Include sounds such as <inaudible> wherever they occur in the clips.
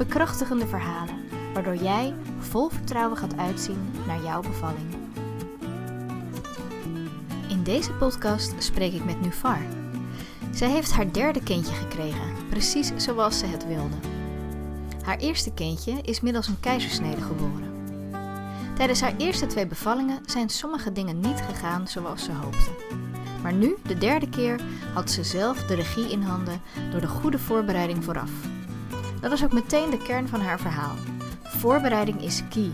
Bekrachtigende verhalen, waardoor jij vol vertrouwen gaat uitzien naar jouw bevalling. In deze podcast spreek ik met Nufar. Zij heeft haar derde kindje gekregen, precies zoals ze het wilde. Haar eerste kindje is middels een keizersnede geboren. Tijdens haar eerste twee bevallingen zijn sommige dingen niet gegaan zoals ze hoopte. Maar nu, de derde keer, had ze zelf de regie in handen door de goede voorbereiding vooraf. Dat is ook meteen de kern van haar verhaal. Voorbereiding is key.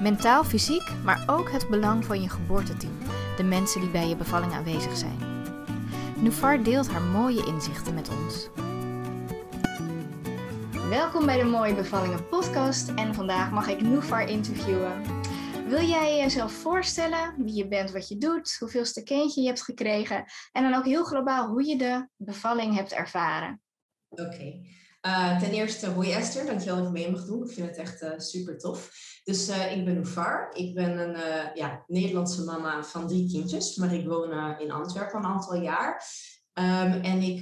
Mentaal, fysiek, maar ook het belang van je geboorteteam, de mensen die bij je bevalling aanwezig zijn. Nufar deelt haar mooie inzichten met ons. Welkom bij de Mooie Bevallingen podcast en vandaag mag ik Nufar interviewen. Wil jij jezelf voorstellen wie je bent, wat je doet, hoeveelste kindje je hebt gekregen en dan ook heel globaal hoe je de bevalling hebt ervaren? Oké. Uh, ten eerste, hoi Esther, dankjewel dat je mee mag doen. Ik vind het echt uh, super tof. Dus uh, ik ben Noufar. Ik ben een ja, Nederlandse mama van drie kindjes, maar ik woon in Antwerpen een aantal jaar. Um, en ik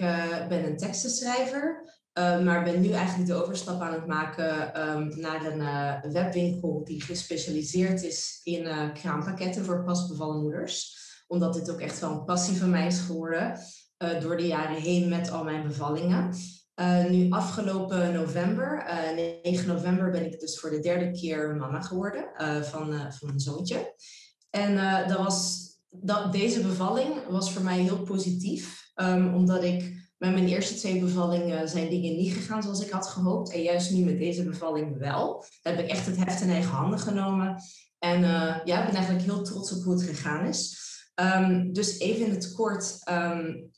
ben een tekstenschrijver, maar ben nu eigenlijk de overstap aan het maken um, naar een webwinkel die gespecialiseerd is in kraampakketten voor pasbevallen moeders. Omdat dit ook echt wel een passie van mij is geworden door de jaren heen met al mijn bevallingen. Uh, nu afgelopen november, uh, eh, 9 november, ben ik dus voor de derde keer mama geworden uh, van, van een zoontje. En dat was, dat, deze bevalling was voor mij heel positief, um, omdat ik met mijn eerste twee bevallingen zijn dingen niet gegaan zoals ik had gehoopt. En juist nu met deze bevalling wel. Daar heb ik echt het heft in eigen handen genomen. En ja, ik ben eigenlijk heel trots op hoe het gegaan is. Um, dus even in het kort. Um,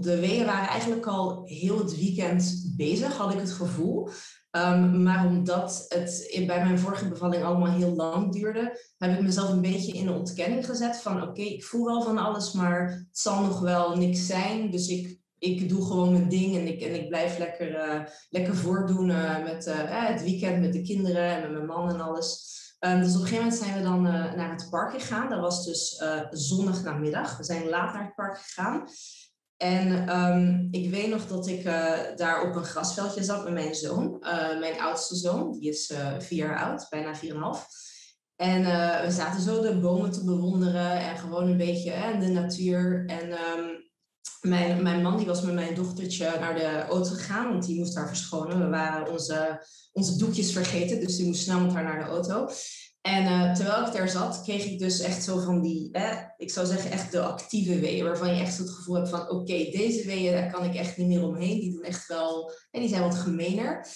de weeën waren eigenlijk al heel het weekend bezig, had ik het gevoel. Um, maar omdat het bij mijn vorige bevalling allemaal heel lang duurde, heb ik mezelf een beetje in de ontkenning gezet van oké, ik voel wel van alles, maar het zal nog wel niks zijn. Dus ik, ik doe gewoon mijn ding en ik, en ik blijf lekker, uh, lekker voordoen uh, met uh, het weekend met de kinderen en met mijn man en alles. Um, dus op een gegeven moment zijn we dan naar het park gegaan. Dat was dus zondag namiddag. We zijn laat naar het park gegaan. En um, ik weet nog dat ik uh, daar op een grasveldje zat met mijn zoon. Uh, mijn oudste zoon, die is uh, vier jaar oud, bijna vier en een half. En we zaten zo de bomen te bewonderen en gewoon een beetje de natuur. En um, mijn, mijn man die was met mijn dochtertje naar de auto gegaan, want die moest haar verschonen. We waren onze, onze doekjes vergeten, dus die moest snel met haar naar de auto. En uh, terwijl ik daar zat, kreeg ik dus echt zo van die, eh, ik zou zeggen echt de actieve weeën, waarvan je echt het gevoel hebt van oké, deze weeën, daar kan ik echt niet meer omheen. Die doen echt wel, en die zijn wat gemener.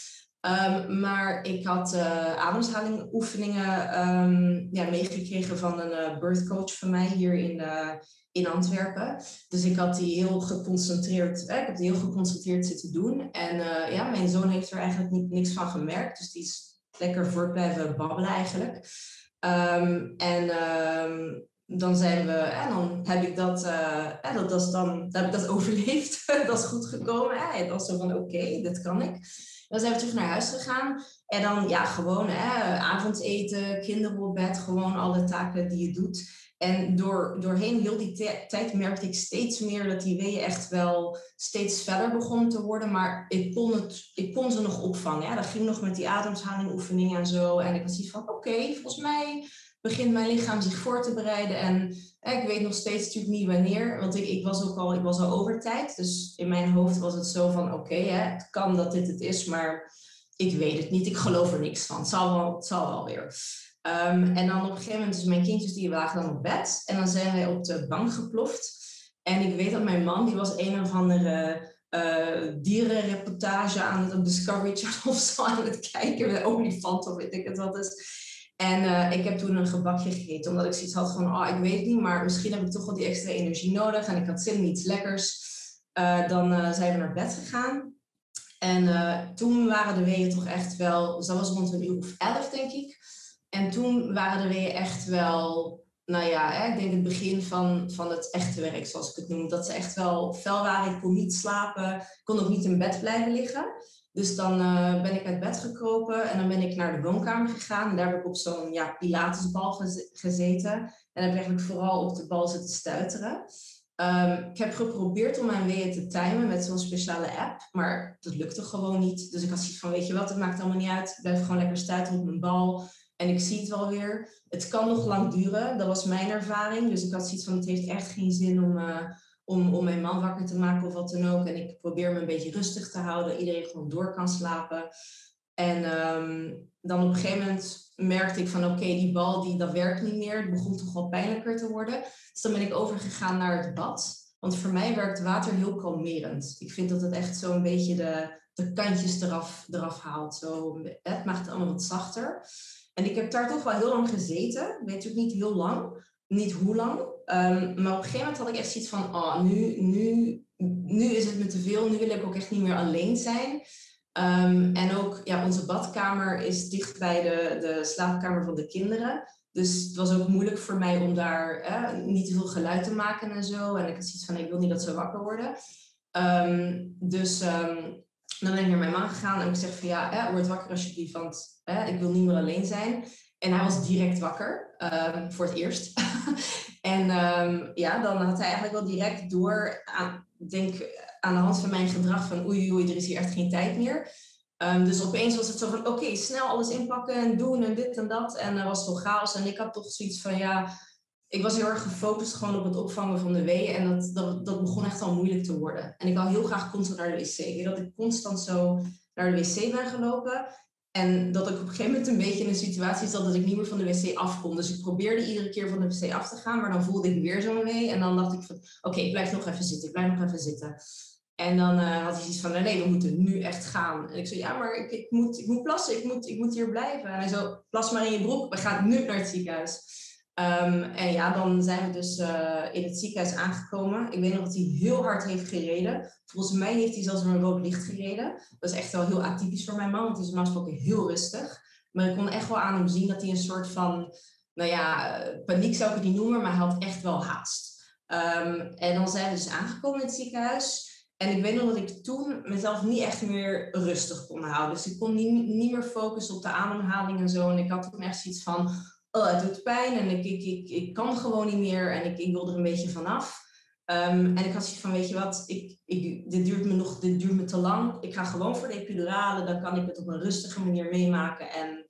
Um, maar ik had uh, ademhalingoefeningen um, ja, meegekregen van een uh, birthcoach van mij hier in, in Antwerpen. Dus ik had die heel geconcentreerd, ik heb die heel geconcentreerd zitten doen. En ja, mijn zoon heeft er eigenlijk niet, niks van gemerkt. Dus die is lekker voort blijven babbelen eigenlijk. Um, en um, dan zijn we, en dan heb ik dat, uh, dat, dat, is dan, dan heb ik dat overleefd. <laughs> dat is goed gekomen. Hè? Het was zo van, oké, dit kan ik. Dan zijn we terug naar huis gegaan. En dan, ja, gewoon hè, avondeten, kinderen op bed, gewoon alle taken die je doet. En door, doorheen heel die tijd merkte ik steeds meer dat die weeën echt wel steeds verder begonnen te worden. Maar ik kon, het, ik kon ze nog opvangen. Ja. Dat ging nog met die ademhalingoefeningen en zo. En ik was iets van, oké, volgens mij begint mijn lichaam zich voor te bereiden. En ik weet nog steeds natuurlijk niet wanneer. Want ik, ik was ook al, ik was al over tijd. Dus in mijn hoofd was het zo van, oké, het kan dat dit het is. Maar ik weet het niet. Ik geloof er niks van. Het zal wel, het zal wel weer. Um, en dan op een gegeven moment, dus mijn kindjes die lagen dan op bed. En dan zijn wij op de bank geploft. En ik weet dat mijn man, die was een of andere uh, dierenreportage aan het Discovery Channel <laughs> of zo aan het kijken. Met olifanten of weet ik het wat is. En uh, ik heb toen een gebakje gegeten, omdat ik zoiets had van, oh, ik weet het niet, maar misschien heb ik toch wel die extra energie nodig. En ik had zin in iets lekkers. Uh, dan zijn we naar bed gegaan. En toen waren de weeën toch echt wel, dus dat was rond een uur of elf, denk ik. En toen waren de weeën echt wel nou ja, hè, ik denk het begin van, van het echte werk, zoals ik het noem. Dat ze echt wel fel waren. Ik kon niet slapen. Kon ook niet in bed blijven liggen. Dus dan uh, ben ik uit bed gekropen en dan ben ik naar de woonkamer gegaan. En daar heb ik op zo'n ja, pilatesbal gezeten. En heb eigenlijk vooral op de bal zitten stuiteren. Um, ik heb geprobeerd om mijn weeën te timen met zo'n speciale app, maar dat lukte gewoon niet. Dus ik had zoiets van, weet je wat, het maakt allemaal niet uit. Ik blijf gewoon lekker stuiteren op mijn bal. En ik zie het wel weer. Het kan nog lang duren, dat was mijn ervaring. Dus ik had zoiets van, het heeft echt geen zin om, uh, om, om mijn man wakker te maken of wat dan ook. En ik probeer me een beetje rustig te houden. Iedereen gewoon door kan slapen. En um, dan op een gegeven moment merkte ik van, oké, die bal, die, dat werkt niet meer. Het begon toch wel pijnlijker te worden. Dus dan ben ik overgegaan naar het bad. Want voor mij werkt water heel kalmerend. Ik vind dat het echt zo'n beetje de, de kantjes eraf, eraf haalt. Zo, het maakt het allemaal wat zachter. En ik heb daar toch wel heel lang gezeten. Ik weet natuurlijk niet heel lang, niet hoe lang. Um, maar op een gegeven moment had ik echt zoiets van, oh, nu, nu, nu is het me te veel. Nu wil ik ook echt niet meer alleen zijn. Um, en ook, ja, onze badkamer is dicht bij de, de slaapkamer van de kinderen. Dus het was ook moeilijk voor mij om daar niet te veel geluid te maken en zo. En ik had zoiets van, ik wil niet dat ze wakker worden. Um, dus dan ben ik naar mijn man gegaan en ik zeg van ja, hè, word wakker alsjeblieft, want hè, ik wil niet meer alleen zijn. En hij was direct wakker, um, voor het eerst. <laughs> en um, ja, dan had hij eigenlijk wel direct door, aan, denk aan de hand van mijn gedrag van oei oei, er is hier echt geen tijd meer. Um, dus opeens was het zo van oké, snel alles inpakken en doen en dit en dat. En er was veel chaos en ik had toch zoiets van ja, ik was heel erg gefocust gewoon op het opvangen van de weeën. En dat, dat, dat begon echt al moeilijk te worden. En ik wou heel graag constant naar de wc. Dat ik constant zo naar de wc ben gelopen. En dat ik op een gegeven moment een beetje in een situatie zat dat ik niet meer van de wc af kon. Dus ik probeerde iedere keer van de wc af te gaan, maar dan voelde ik weer zo'n wee. En dan dacht ik van, oké, ik blijf nog even zitten, ik blijf nog even zitten. En dan uh, had hij zoiets van, nee, we moeten nu echt gaan. En ik zei, ja, maar ik, ik, moet, ik moet plassen, ik moet, ik moet hier blijven. En hij zo, plas maar in je broek, we gaan nu naar het ziekenhuis. Um, en ja, dan zijn we dus uh, in het ziekenhuis aangekomen. Ik weet nog dat hij heel hard heeft gereden. Volgens mij heeft hij zelfs een rood licht gereden. Dat is echt wel heel atypisch voor mijn man, want hij is normaal gesproken heel rustig. Maar ik kon echt wel aan hem zien dat hij een soort van, nou ja, paniek zou ik het niet noemen, maar hij had echt wel haast. Um, en dan zijn we dus aangekomen in het ziekenhuis. En ik weet nog dat ik toen mezelf niet echt meer rustig kon houden. Dus ik kon niet, niet meer focussen op de ademhaling en zo. En ik had toen echt zoiets van, oh, het doet pijn en ik, ik, ik, ik kan gewoon niet meer en ik, ik wil er een beetje vanaf. Um, en ik had zoiets van, weet je wat, ik, ik, dit, duurt me nog, dit duurt me te lang. Ik ga gewoon voor de epidurale, dan kan ik het op een rustige manier meemaken en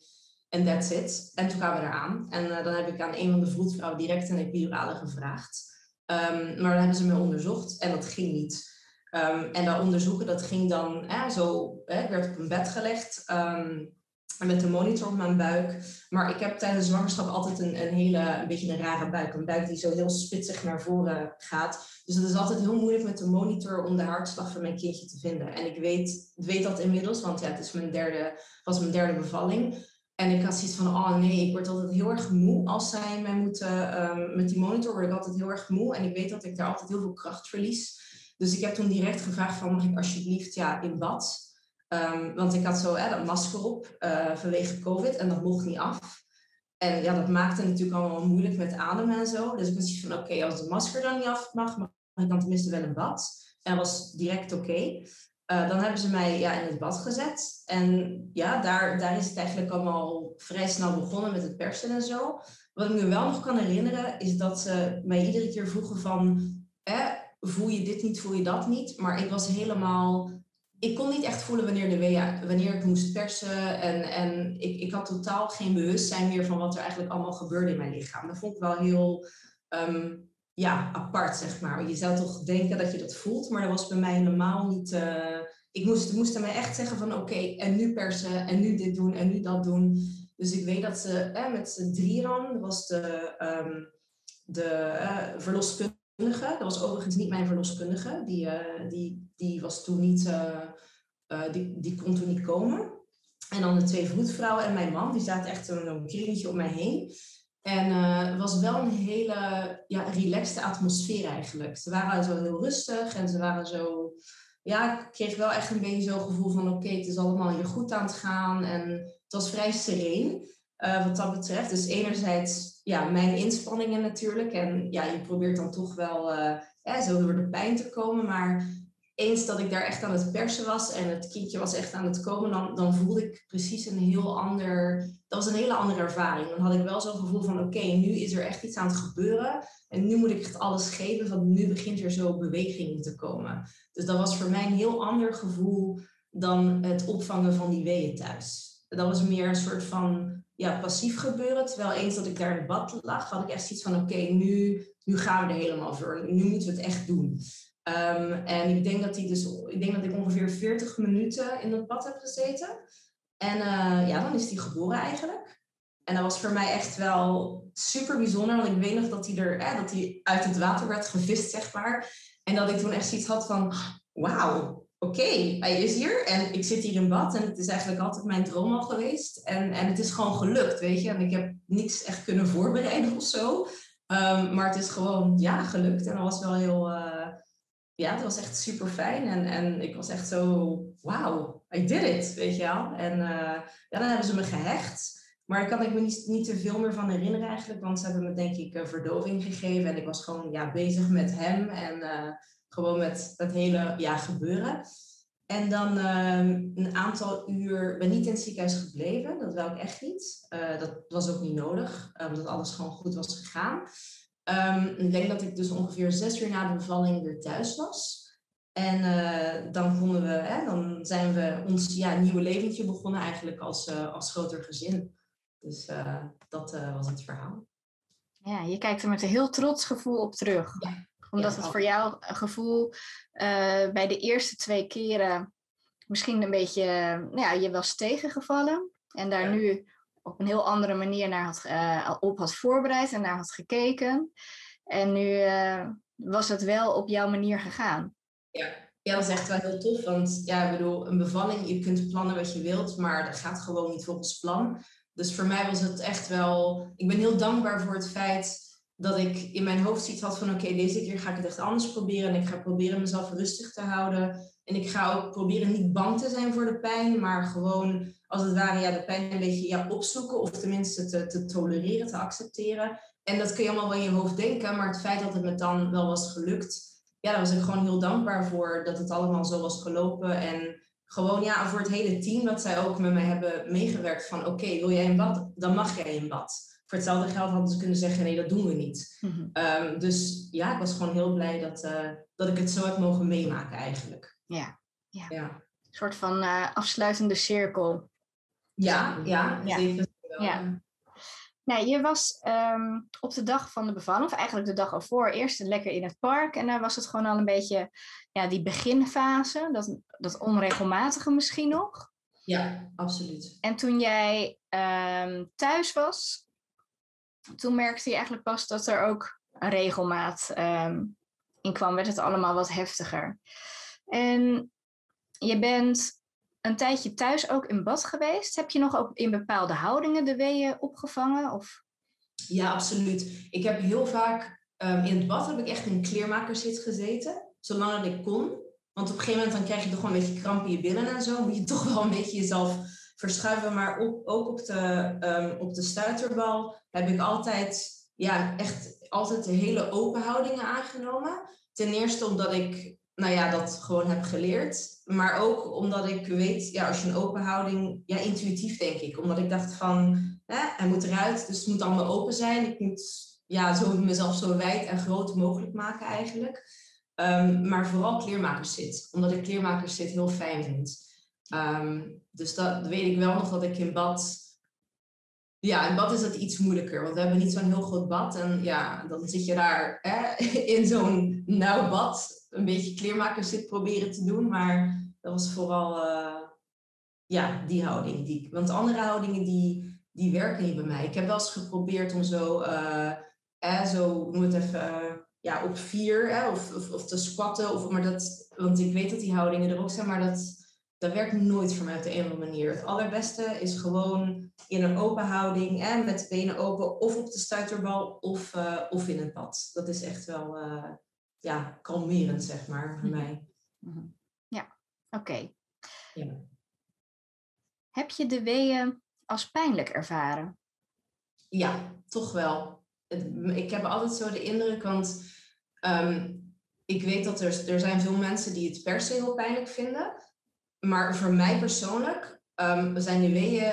en that's it. En toen kwamen we eraan. En uh, dan heb ik aan een van de vroedvrouwen direct een epidurale gevraagd. Um, maar dan hebben ze me onderzocht en dat ging niet. Um, en dat onderzoeken, dat ging dan eh, zo, eh, ik werd op een bed gelegd. Met de monitor op mijn buik. Maar ik heb tijdens zwangerschap altijd een, een hele, een beetje een rare buik. Een buik die zo heel spitsig naar voren gaat. Dus het is altijd heel moeilijk met de monitor om de hartslag van mijn kindje te vinden. En ik weet, weet dat inmiddels, want ja, het is mijn derde, was mijn derde bevalling. En ik had zoiets van, oh nee, ik word altijd heel erg moe als zij mij moeten, um, met die monitor word ik altijd heel erg moe. En ik weet dat ik daar altijd heel veel kracht verlies. Dus ik heb toen direct gevraagd van, mag ik alsjeblieft ja, in bad? Um, want ik had zo hè, dat masker op uh, vanwege COVID en dat mocht niet af. En ja, dat maakte natuurlijk allemaal moeilijk met ademen en zo. Dus ik was van, oké, als de masker dan niet af mag, mag ik dan tenminste wel een bad. En dat was direct oké. Uh, dan hebben ze mij ja, in het bad gezet. En ja, daar, daar is het eigenlijk allemaal vrij snel begonnen met het persen en zo. Wat ik me wel nog kan herinneren, is dat ze mij iedere keer vroegen van... Eh, voel je dit niet, voel je dat niet? Maar ik was helemaal ik kon niet echt voelen wanneer, de WA, wanneer ik moest persen. En, en ik, ik had totaal geen bewustzijn meer van wat er eigenlijk allemaal gebeurde in mijn lichaam. Dat vond ik wel heel um, ja, apart, zeg maar. Je zou toch denken dat je dat voelt, maar dat was bij mij helemaal niet... Uh, ik moest, moesten mij echt zeggen van oké, en nu persen, en nu dit doen, en nu dat doen. Dus ik weet dat ze eh, met z'n drieën, dat was de, um, de uh, dat was overigens niet mijn verloskundige. Die, uh, die, die was toen niet, uh, uh, die, die kon toen niet komen. En dan de twee vroedvrouwen en mijn man, die zaten echt zo'n kringetje om mij heen. En het was wel een hele ja, relaxte atmosfeer eigenlijk. Ze waren zo heel rustig en ze waren zo ja, ik kreeg wel echt een beetje zo'n gevoel van oké, het is allemaal hier goed aan het gaan. En het was vrij sereen uh, wat dat betreft. Dus enerzijds ja, mijn inspanningen natuurlijk. En ja, je probeert dan toch wel uh, zo door de pijn te komen. Maar eens dat ik daar echt aan het persen was en het kindje was echt aan het komen, dan, dan voelde ik precies een heel ander. Dat was een hele andere ervaring. Dan had ik wel zo'n gevoel van: oké, nu is er echt iets aan het gebeuren. En nu moet ik echt alles geven, want nu begint er zo beweging te komen. Dus dat was voor mij een heel ander gevoel dan het opvangen van die weeën thuis. Dat was meer een soort van ja, passief gebeuren. Terwijl eens dat ik daar in het bad lag, had ik echt zoiets van: oké, nu, nu gaan we er helemaal voor. Nu moeten we het echt doen. Um, en ik denk, dat die dus, ik denk dat ik ongeveer 40 minuten in het bad heb gezeten. En uh, ja, dan is die geboren eigenlijk. En dat was voor mij echt wel super bijzonder. Want ik weet nog dat hij, er, eh, dat hij uit het water werd gevist, zeg maar. En dat ik toen echt zoiets had van... Wauw, oké, hij is hier. En ik zit hier in bad. En het is eigenlijk altijd mijn droom al geweest. En, en het is gewoon gelukt, weet je. En ik heb niets echt kunnen voorbereiden of zo. Um, maar het is gewoon, ja, gelukt. En dat was wel heel... Uh, ja, het was echt super fijn. En, en ik was echt zo, wauw, I did it, weet je wel. En uh, ja, dan hebben ze me gehecht. Maar daar kan ik me niet, niet te veel meer van herinneren eigenlijk. Want ze hebben me denk ik verdoving gegeven. En ik was gewoon ja, bezig met hem. En uh, gewoon met dat hele ja, gebeuren. En dan ehm, een aantal uur, ben niet in het ziekenhuis gebleven. Dat wil ik echt niet. dat was ook niet nodig. omdat alles gewoon goed was gegaan. Um, ik denk dat ik dus ongeveer zes uur na de bevalling weer thuis was. En uh, dan konden we, hè, dan zijn we ons ja, nieuwe leventje begonnen eigenlijk als, als groter gezin. Dus dat was het verhaal. Ja, je kijkt er met een heel trots gevoel op terug. Ja. Omdat ja, het voor jou een gevoel bij de eerste twee keren misschien een beetje, nou ja, je was tegengevallen. En daar ja. nu op een heel andere manier naar had, uh, op had voorbereid en naar had gekeken. En nu uh, was het wel op jouw manier gegaan. Ja. ja, dat is echt wel heel tof. Want ja, ik bedoel, een bevalling, je kunt plannen wat je wilt, maar dat gaat gewoon niet volgens plan. Dus voor mij was het echt wel. Ik ben heel dankbaar voor het feit dat ik in mijn hoofd iets had van oké, deze keer ga ik het echt anders proberen. En ik ga proberen mezelf rustig te houden. En ik ga ook proberen niet bang te zijn voor de pijn, maar gewoon als het ware ja, de pijn een beetje ja, opzoeken of tenminste te, te tolereren, te accepteren. En dat kun je allemaal wel in je hoofd denken, maar het feit dat het me dan wel was gelukt, ja, daar was ik gewoon heel dankbaar voor dat het allemaal zo was gelopen. En gewoon ja, voor het hele team dat zij ook met mij hebben meegewerkt van oké, wil jij in bad, dan mag jij in bad. Voor hetzelfde geld hadden ze kunnen zeggen nee, dat doen we niet. Mm -hmm. um, dus ja, ik was gewoon heel blij dat, uh, dat ik het zo heb mogen meemaken eigenlijk. Ja, ja. ja. een soort van uh, afsluitende cirkel. Ja, ja, ja. Nou, je was um, op de dag van de bevalling, of eigenlijk de dag ervoor, eerst lekker in het park. En daar was het gewoon al een beetje ja, die beginfase, dat, dat onregelmatige misschien nog. Ja, absoluut. En toen jij um, thuis was, toen merkte je eigenlijk pas dat er ook regelmaat um, in kwam. Werd het allemaal wat heftiger. En je bent een tijdje thuis ook in bad geweest. Heb je nog ook in bepaalde houdingen de weeën opgevangen? Of? Ja, absoluut. Ik heb heel vaak um, in het bad heb ik echt in kleermakerszit gezeten, zolang dat ik kon. Want op een gegeven moment dan krijg je toch gewoon een beetje kramp in je billen en zo. Moet je toch wel een beetje jezelf verschuiven. Maar ook op de, um, op de stuiterbal heb ik altijd, ja, echt altijd de hele open houdingen aangenomen. Ten eerste omdat ik nou ja, dat gewoon heb geleerd. Maar ook omdat ik weet, ja, als je een open houding, ja, intuïtief denk ik. Omdat ik dacht van, hè, hij moet eruit, dus het moet allemaal open zijn. Ik moet ja, zo mezelf zo wijd en groot mogelijk maken eigenlijk. Um, maar vooral kleermakerszit, omdat ik kleermakerszit heel fijn vind. Um, dus dat weet ik wel nog dat ik in bad ja, in bad is dat iets moeilijker, want we hebben niet zo'n heel groot bad. En ja, dan zit je daar hè, <laughs> in zo'n nauw bad een beetje kleermakers zit proberen te doen. Maar dat was vooral uh, ja, die houding. Die, want andere houdingen die, die werken niet bij mij. Ik heb wel eens geprobeerd om zo, eh, zo noem het even, ja, op vier hè, of, of, of, te squatten. Of, maar dat, want ik weet dat die houdingen er ook zijn, maar dat dat werkt nooit voor mij op de een of andere manier. Het allerbeste is gewoon in een open houding, hè, met de benen open, of op de stuiterbal of, uh, of in het bad. Dat is echt wel uh, ja, kalmerend, zeg maar, voor mhm. mij. Mhm. Ja. Oké. Ja. Heb je de weeën als pijnlijk ervaren? Ja, toch wel. ik heb altijd zo de indruk, want ehm, ik weet dat er, er zijn veel mensen die het per se heel pijnlijk vinden. Maar voor mij persoonlijk um, zijn de weeën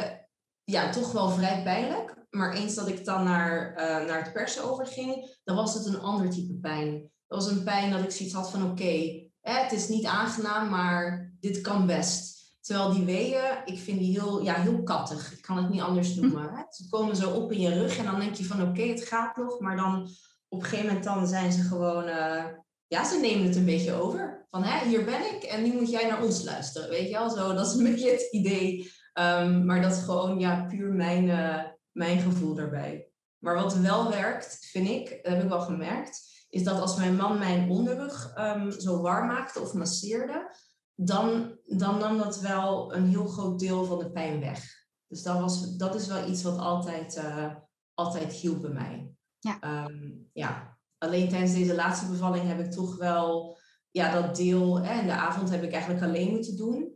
ja, toch wel vrij pijnlijk. Maar eens dat ik dan naar, uh, naar het persen overging, dan was het een ander type pijn. Dat was een pijn dat ik zoiets had van oké, het is niet aangenaam, maar dit kan best. Terwijl die weeën, ik vind die heel, ja, heel kattig. Ik kan het niet anders hm. noemen. Hè? Ze komen zo op in je rug en dan denk je van oké, het gaat nog. Maar dan op een gegeven moment dan zijn ze gewoon, uh, ja, ze nemen het een beetje over. Van hè, hier ben ik en nu moet jij naar ons luisteren. Weet je wel, zo, dat is een <laughs> beetje het idee. Um, maar dat is gewoon ja, puur mijn, uh, mijn gevoel daarbij. Maar wat wel werkt, vind ik, dat heb ik wel gemerkt, is dat als mijn man mijn onderrug um, zo warm maakte of masseerde, dan, dan nam dat wel een heel groot deel van de pijn weg. Dus dat, was, dat is wel iets wat altijd, uh, altijd hielp bij mij. Ja. Um, ja. Alleen tijdens deze laatste bevalling heb ik toch wel ja, dat deel. Hè, in de avond heb ik eigenlijk alleen moeten doen.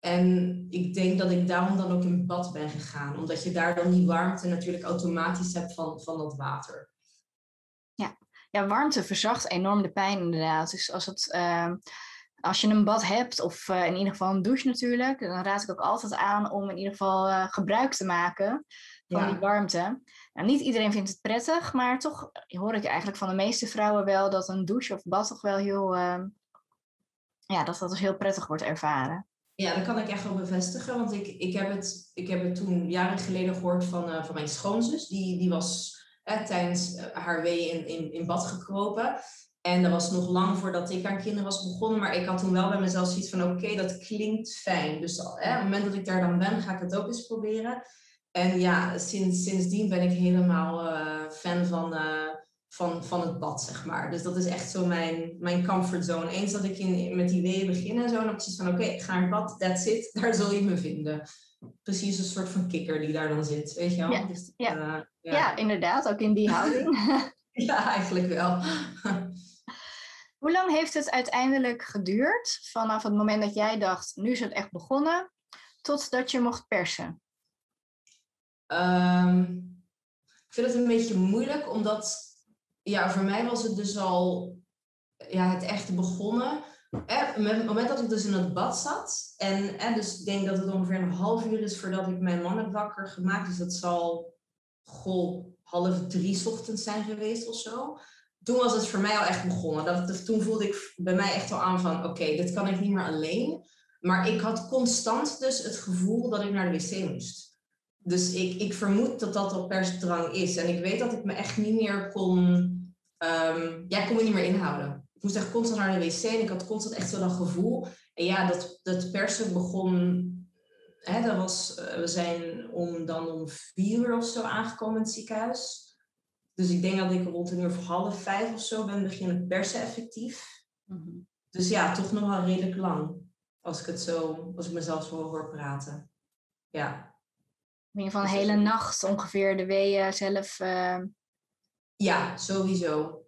En ik denk dat ik daarom dan ook in bad ben gegaan. Omdat je daar dan die warmte natuurlijk automatisch hebt van, van dat water. Ja. ja, warmte verzacht enorm de pijn inderdaad. Dus als, het, uh, als je een bad hebt, of uh, in ieder geval een douche natuurlijk, dan raad ik ook altijd aan om in ieder geval uh, gebruik te maken van ja. die warmte. Nou, niet iedereen vindt het prettig, maar toch hoor ik eigenlijk van de meeste vrouwen wel dat een douche of bad toch wel heel, ehm, ja, dat dat dus heel prettig wordt ervaren. Ja, dat kan ik echt wel bevestigen. Want ik, ik, heb, het, ik heb het toen jaren geleden gehoord van, uh, van mijn schoonzus. Die, die was eh, tijdens eh, haar wee in, in, in bad gekropen. En dat was nog lang voordat ik aan kinderen was begonnen. Maar ik had toen wel bij mezelf zoiets van... Oké, dat klinkt fijn. Dus op het moment dat ik daar dan ben, ga ik het ook eens proberen. En ja, sinds, sindsdien ben ik helemaal uh, fan van van, van het bad, zeg maar. Dus dat is echt zo mijn, mijn comfortzone. Eens dat ik in, met die weeën begin en zo, dan zoiets van, oké, ik ga naar het bad, that's it, <laughs> daar zul je me vinden. Precies een soort van kikker die daar dan zit, weet je wel? Ja, dus, ja. Uh, ja. ja. inderdaad, ook in die houding. <laughs> <laughs> ja, eigenlijk wel. Hoe lang heeft het uiteindelijk geduurd vanaf het moment dat jij dacht, nu is het echt begonnen, tot dat je mocht persen? Um, ik vind het een beetje moeilijk, omdat ja, voor mij was het dus al ja, het echte begonnen. Eh, met het moment dat ik dus in het bad zat. En eh, dus ik denk dat het ongeveer een half uur is voordat ik mijn man heb wakker gemaakt. Dus dat zal half drie ochtends zijn geweest of zo. Toen was het voor mij al echt begonnen. Dat, toen voelde ik bij mij echt al aan van oké, dit kan ik niet meer alleen. Maar ik had constant dus het gevoel dat ik naar de wc moest. Dus ik, ik vermoed dat dat al persdrang is. En ik weet dat ik me echt niet meer kon... Um, ja, kon me niet meer inhouden. Ik moest echt constant naar de wc en ik had constant echt zo dat gevoel. En ja, dat, dat persen begon... Hè, dat was, uh, we zijn om, dan om vier uur of zo aangekomen in het ziekenhuis. Dus ik denk dat ik rond een uur of half vijf of zo ben beginnen persen effectief. Mm -hmm. Dus ja, toch nog wel redelijk lang. Als ik het zo, als ik mezelf zo hoor praten. Ja in ieder geval een hele nacht ongeveer de weeën zelf. Uh... Ja, sowieso.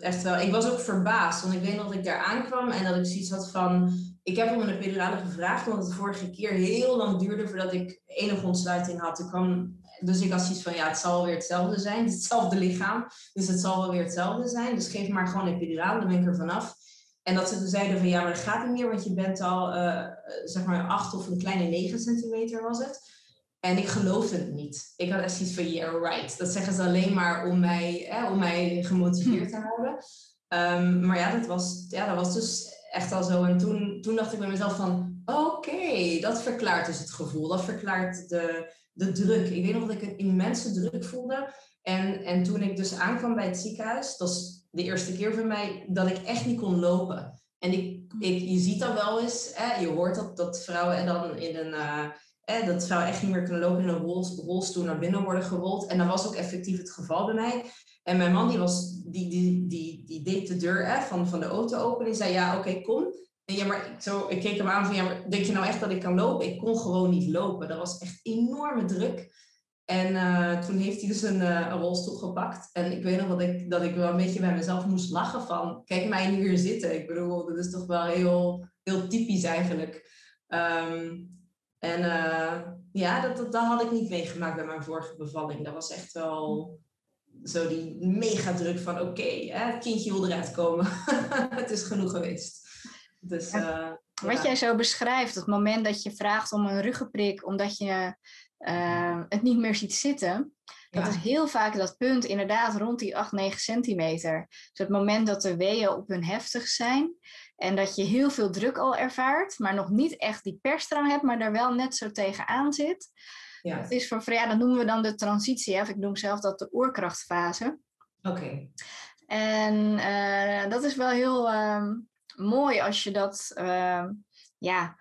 Echt wel. Ik was ook verbaasd, want ik weet nog dat ik daar aankwam en dat ik zoiets had van. Ik heb om een epidurale gevraagd, omdat het de vorige keer heel lang duurde voordat ik enige ontsluiting had. Ik kwam, dus ik had zoiets van, ja, het zal wel weer hetzelfde zijn. Het is <laughs> hetzelfde lichaam, dus het zal wel weer hetzelfde zijn. Dus geef maar gewoon een epiduraal, dan ben ik er vanaf. En dat ze toen zeiden van, ja, maar dat gaat niet meer, want je bent al, uh, zeg maar, acht of een kleine negen centimeter was het. En ik geloofde het niet. Ik had echt zoiets van, yeah, right. Dat zeggen ze alleen maar om mij, hè, om mij gemotiveerd te houden. Um, maar ja dat, was, ja, dat was dus echt al zo. En toen, toen dacht ik bij mezelf van, oké, dat verklaart dus het gevoel. Dat verklaart de, de druk. Ik weet nog dat ik een immense druk voelde. En, en toen ik dus aankwam bij het ziekenhuis, dat was de eerste keer voor mij dat ik echt niet kon lopen. En ik, ik, je ziet dan wel eens, hè, je hoort dat, dat vrouwen dan in een... Uh, dat vrouwen echt niet meer kunnen lopen in een rolstoel naar binnen worden gerold. En dat was ook effectief het geval bij mij. En mijn man die, was, die, die, die, die deed de deur van, van de auto open. En zei, ja, oké, kom. En ja, maar zo, ik keek hem aan van, ja, denk je nou echt dat ik kan lopen? Ik kon gewoon niet lopen. Dat was echt enorme druk. En uh, toen heeft hij dus een, uh, rolstoel gepakt. En ik weet nog dat ik, dat ik wel een beetje bij mezelf moest lachen van... Kijk mij nu hier zitten. Ik bedoel, dat is toch wel heel heel typisch eigenlijk. Ehm, en ja, dat, dat, dat, had ik niet meegemaakt bij mijn vorige bevalling. Dat was echt wel zo die mega druk van oké, het kindje wil eruit komen. <laughs> het is genoeg geweest. Dus, uh, Wat jij zo beschrijft, het moment dat je vraagt om een ruggenprik omdat je uh, het niet meer ziet zitten. Dat is heel vaak dat punt inderdaad rond die 8, 9 centimeter. Dus het moment dat de weeën op hun heftig zijn. En dat je heel veel druk al ervaart, maar nog niet echt die persdrang hebt, maar daar wel net zo tegenaan zit. Ja. Het is voor, ja, dat noemen we dan de transitie, of ik noem zelf dat de oerkrachtfase. Oké. En uh, dat is wel heel uh, mooi als je dat, uh, ja,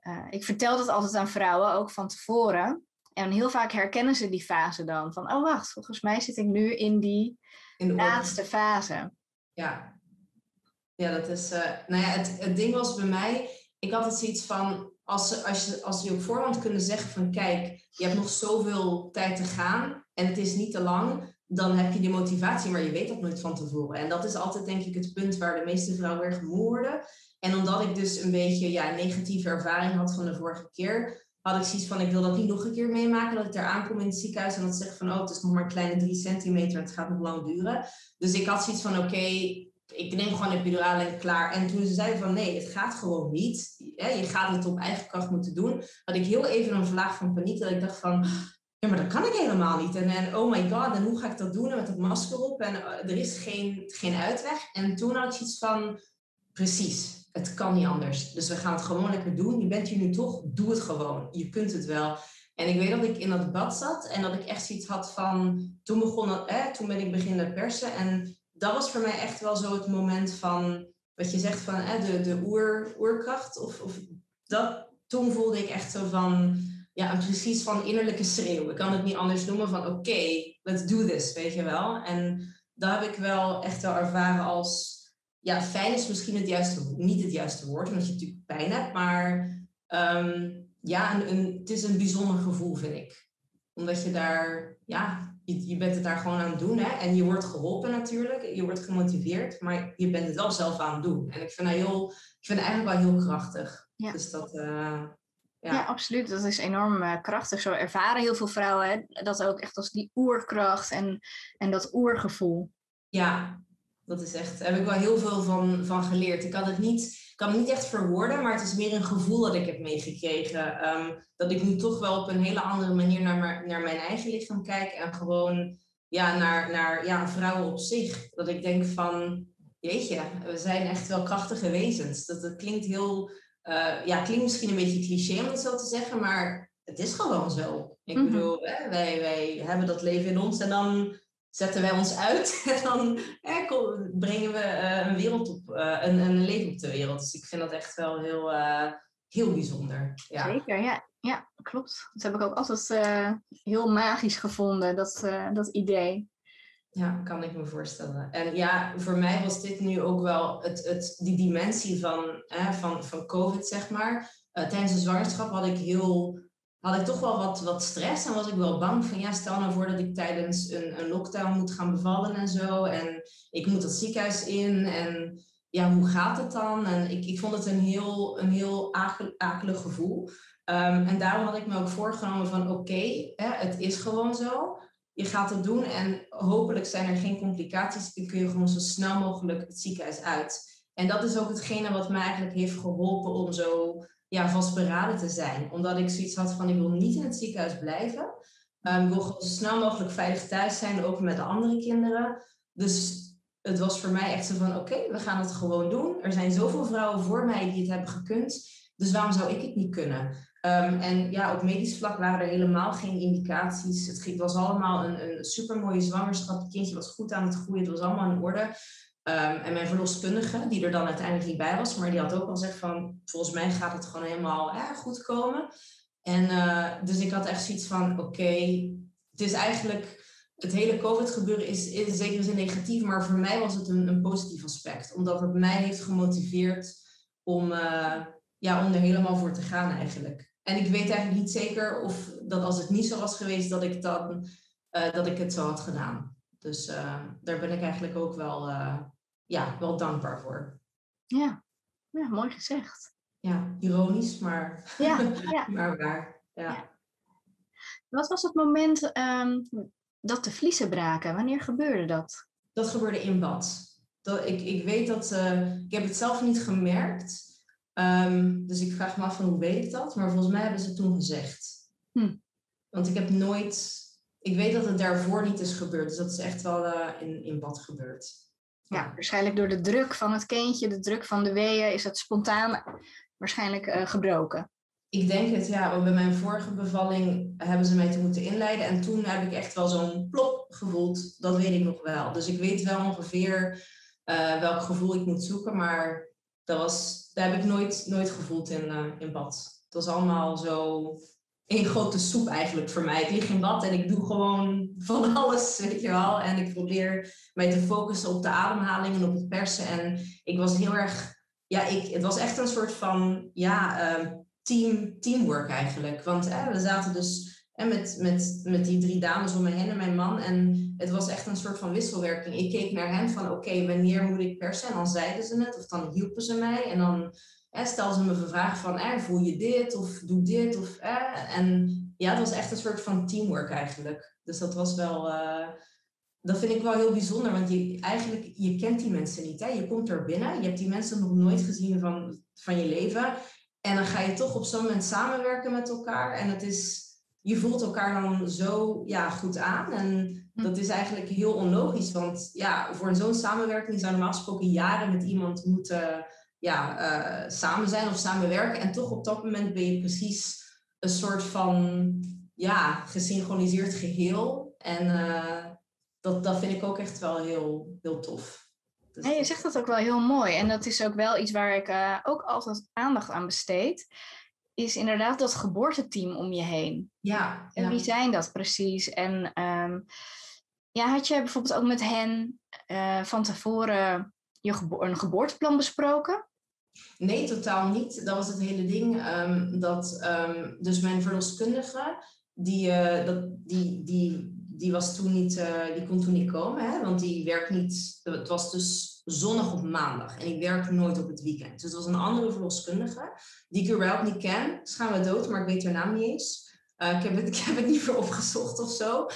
eh, ik vertel dat altijd aan vrouwen, ook van tevoren. En heel vaak herkennen ze die fase dan. Van, oh wacht, volgens mij zit ik nu in die in laatste fase. Ja. Ja, dat is... Uh, nou ja, het, het ding was bij mij... Ik had het zoiets van... Als, als, je, als je op voorhand kunnen zeggen van... Kijk, je hebt nog zoveel tijd te gaan. En het is niet te lang. Dan heb je die motivatie, maar je weet dat nooit van tevoren. En dat is altijd denk ik het punt waar de meeste vrouwen erg moe worden. En omdat ik dus een beetje ja, negatieve ervaring had van de vorige keer had ik zoiets van, ik wil dat niet nog een keer meemaken, dat ik daar aankom in het ziekenhuis en dat ze van, oh, het is nog maar een kleine drie centimeter, het gaat nog lang duren. Dus ik had zoiets van, oké, ik neem gewoon een epiduraal en klaar. En toen ze zeiden van, nee, het gaat gewoon niet. Je gaat het op eigen kracht moeten doen. Had ik heel even een vlaag van paniek, dat ik dacht van, ja, maar dat kan ik helemaal niet. En, en oh my god, en hoe ga ik dat doen? En met het masker op en eh, er is geen, geen uitweg. En toen had ik zoiets van, precies, het kan niet anders. Dus we gaan het gewoon lekker doen. Je bent hier nu toch, doe het gewoon. Je kunt het wel. En ik weet dat ik in dat bad zat en dat ik echt zoiets had van, toen begon eh, toen ben ik beginnen persen. En dat was voor mij echt wel zo het moment van, wat je zegt van de, de oer, oerkracht. Of, of dat, toen voelde ik echt zo van, ja, precies van innerlijke schreeuw. Ik kan het niet anders noemen van, oké, let's do this, weet je wel. En dat heb ik wel echt wel ervaren als ja, fijn is misschien het juiste, niet het juiste woord, omdat je natuurlijk pijn hebt, maar um, ja, een, een, het is een bijzonder gevoel, vind ik. Omdat je daar, ja, je, je bent het daar gewoon aan het doen, hè? En je wordt geholpen natuurlijk, je wordt gemotiveerd, maar je bent het wel zelf aan het doen. En ik vind dat heel, ik vind eigenlijk wel heel krachtig. Ja. Dus dat, uh, ja. ja. absoluut. Dat is enorm uh, krachtig. Zo ervaren heel veel vrouwen hè? dat ook echt als die oerkracht en, en dat oergevoel. Ja, dat is echt, daar heb ik wel heel veel van, van geleerd. Ik kan het niet, kan het niet echt verwoorden, maar het is meer een gevoel dat ik heb meegekregen. Ehm, dat ik nu toch wel op een hele andere manier naar, naar mijn eigen lichaam kijk en gewoon ja, naar, naar ja, vrouwen op zich. Dat ik denk van, jeetje, we zijn echt wel krachtige wezens. Dat, dat klinkt heel, uh, ja, klinkt misschien een beetje cliché om het zo te zeggen, maar het is gewoon zo. Ik mhm. bedoel, hè, wij, wij hebben dat leven in ons en dan zetten wij ons uit <laughs> en dan brengen we uh, een wereld op, uh, een, een leven op de wereld. Dus ik vind dat echt wel heel, uh, heel bijzonder. Ja. Zeker, ja. Ja, klopt. Dat heb ik ook altijd heel magisch gevonden, dat, dat idee. Ja, kan ik me voorstellen. En ja, voor mij was dit nu ook wel het, het, die dimensie van, van, van COVID, zeg maar. tijdens de zwangerschap had ik heel had ik toch wel wat, wat stress en was ik wel bang van ja, stel nou voor dat ik tijdens een, een lockdown moet gaan bevallen en zo. En ik moet dat ziekenhuis in en ja, hoe gaat het dan? En ik, ik vond het een heel, een heel akelig gevoel. Ehm, en daarom had ik me ook voorgenomen van oké, het is gewoon zo. Je gaat het doen en hopelijk zijn er geen complicaties. Dan kun je gewoon zo snel mogelijk het ziekenhuis uit. En dat is ook hetgene wat mij eigenlijk heeft geholpen om zo ja, vastberaden te zijn. Omdat ik zoiets had van, ik wil niet in het ziekenhuis blijven. Um, ik wil zo snel mogelijk veilig thuis zijn, ook met de andere kinderen. Dus het was voor mij echt zo van, oké, we gaan het gewoon doen. Er zijn zoveel vrouwen voor mij die het hebben gekund. Dus waarom zou ik het niet kunnen? Um, en ja, op medisch vlak waren er helemaal geen indicaties. Het was allemaal een, een supermooie zwangerschap. Het kindje was goed aan het groeien. Het was allemaal in orde. Ehm, en mijn verloskundige, die er dan uiteindelijk niet bij was, maar die had ook al gezegd van, volgens mij gaat het gewoon helemaal goed komen. En uh, dus ik had echt zoiets van, oké, het is eigenlijk, het hele COVID-gebeuren is in zekere zin negatief, maar voor mij was het een, een positief aspect. Omdat het mij heeft gemotiveerd om, uh, ja, om er helemaal voor te gaan eigenlijk. En ik weet eigenlijk niet zeker of dat als het niet zo was geweest, dat ik, dan, dat ik het zo had gedaan. Dus daar ben ik eigenlijk ook wel ja, wel dankbaar voor. Ja, ja mooi gezegd. ja, ironisch, maar, Ja, <laughs> ja. maar waar. Ja. Wat was het moment ehm, dat de vliezen braken? Wanneer gebeurde dat? Dat gebeurde in bad. Dat, ik, ik weet dat, eh, ik heb het zelf niet gemerkt. Ehm, dus ik vraag me af van hoe weet ik dat? Maar volgens mij hebben ze het toen gezegd. Hm. Want ik heb nooit, ik weet dat het daarvoor niet is gebeurd. Dus dat is echt wel eh, in, in bad gebeurd. Ja, waarschijnlijk door de druk van het kindje, de druk van de weeën, is het spontaan waarschijnlijk eh, gebroken. Ik denk het, ja. Want bij mijn vorige bevalling hebben ze mij te moeten inleiden. En toen heb ik echt wel zo'n plop gevoeld. Dat weet ik nog wel. Dus ik weet wel ongeveer eh, welk gevoel ik moet zoeken. Maar dat, was, dat heb ik nooit, nooit gevoeld in, eh, in bad. Het was allemaal zo één grote soep eigenlijk voor mij. Ik lig in bad en ik doe gewoon van <laughs> alles, weet je wel. En ik probeer mij te focussen op de ademhaling en op het persen. En ik was heel erg... Ja, ik, het was echt een soort van... Ja, uh, team, teamwork eigenlijk. Want we zaten dus hè, met, met, met die drie dames om me heen en mijn man. En het was echt een soort van wisselwerking. Ik keek naar hen van oké, wanneer moet ik persen? En dan zeiden ze het of dan hielpen ze mij. En dan hè, stelden ze me vraag van hè, voel je dit of doe dit. Of, hè. En ja, het was echt een soort van teamwork eigenlijk. Dus dat was wel... Uh, dat vind ik wel heel bijzonder, want je, eigenlijk, je kent die mensen niet. Hè? Je komt er binnen, je hebt die mensen nog nooit gezien van, van je leven. En dan ga je toch op zo'n moment samenwerken met elkaar. En het is, je voelt elkaar dan zo ja, goed aan. En dat is eigenlijk heel onlogisch. Want ja, voor zo'n samenwerking zou normaal gesproken jaren met iemand moeten ja, uh, samen zijn of samenwerken. En toch op dat moment ben je precies een soort van ja, gesynchroniseerd geheel. En uh, dat, dat vind ik ook echt wel heel, heel tof. Dus nee, je zegt dat ook wel heel mooi. En dat is ook wel iets waar ik uh, ook altijd aandacht aan besteed. Is inderdaad dat geboorteteam om je heen. Ja. En ja. wie zijn dat precies? En um, ja, had je bijvoorbeeld ook met hen uh, van tevoren je gebo een geboorteplan besproken? Nee, totaal niet. Dat was het hele ding. Um, dat um, dus mijn verloskundige, die, uh, dat, die, die die, was toen niet, uh, die kon toen niet komen, hè? want die werkt niet. Het was dus zonnig op maandag en ik werk nooit op het weekend. Dus het was een andere verloskundige die ik überhaupt niet ken. We dood, maar ik weet haar naam niet eens. Uh, ik, heb het, <laughs> ik heb het niet voor opgezocht of zo.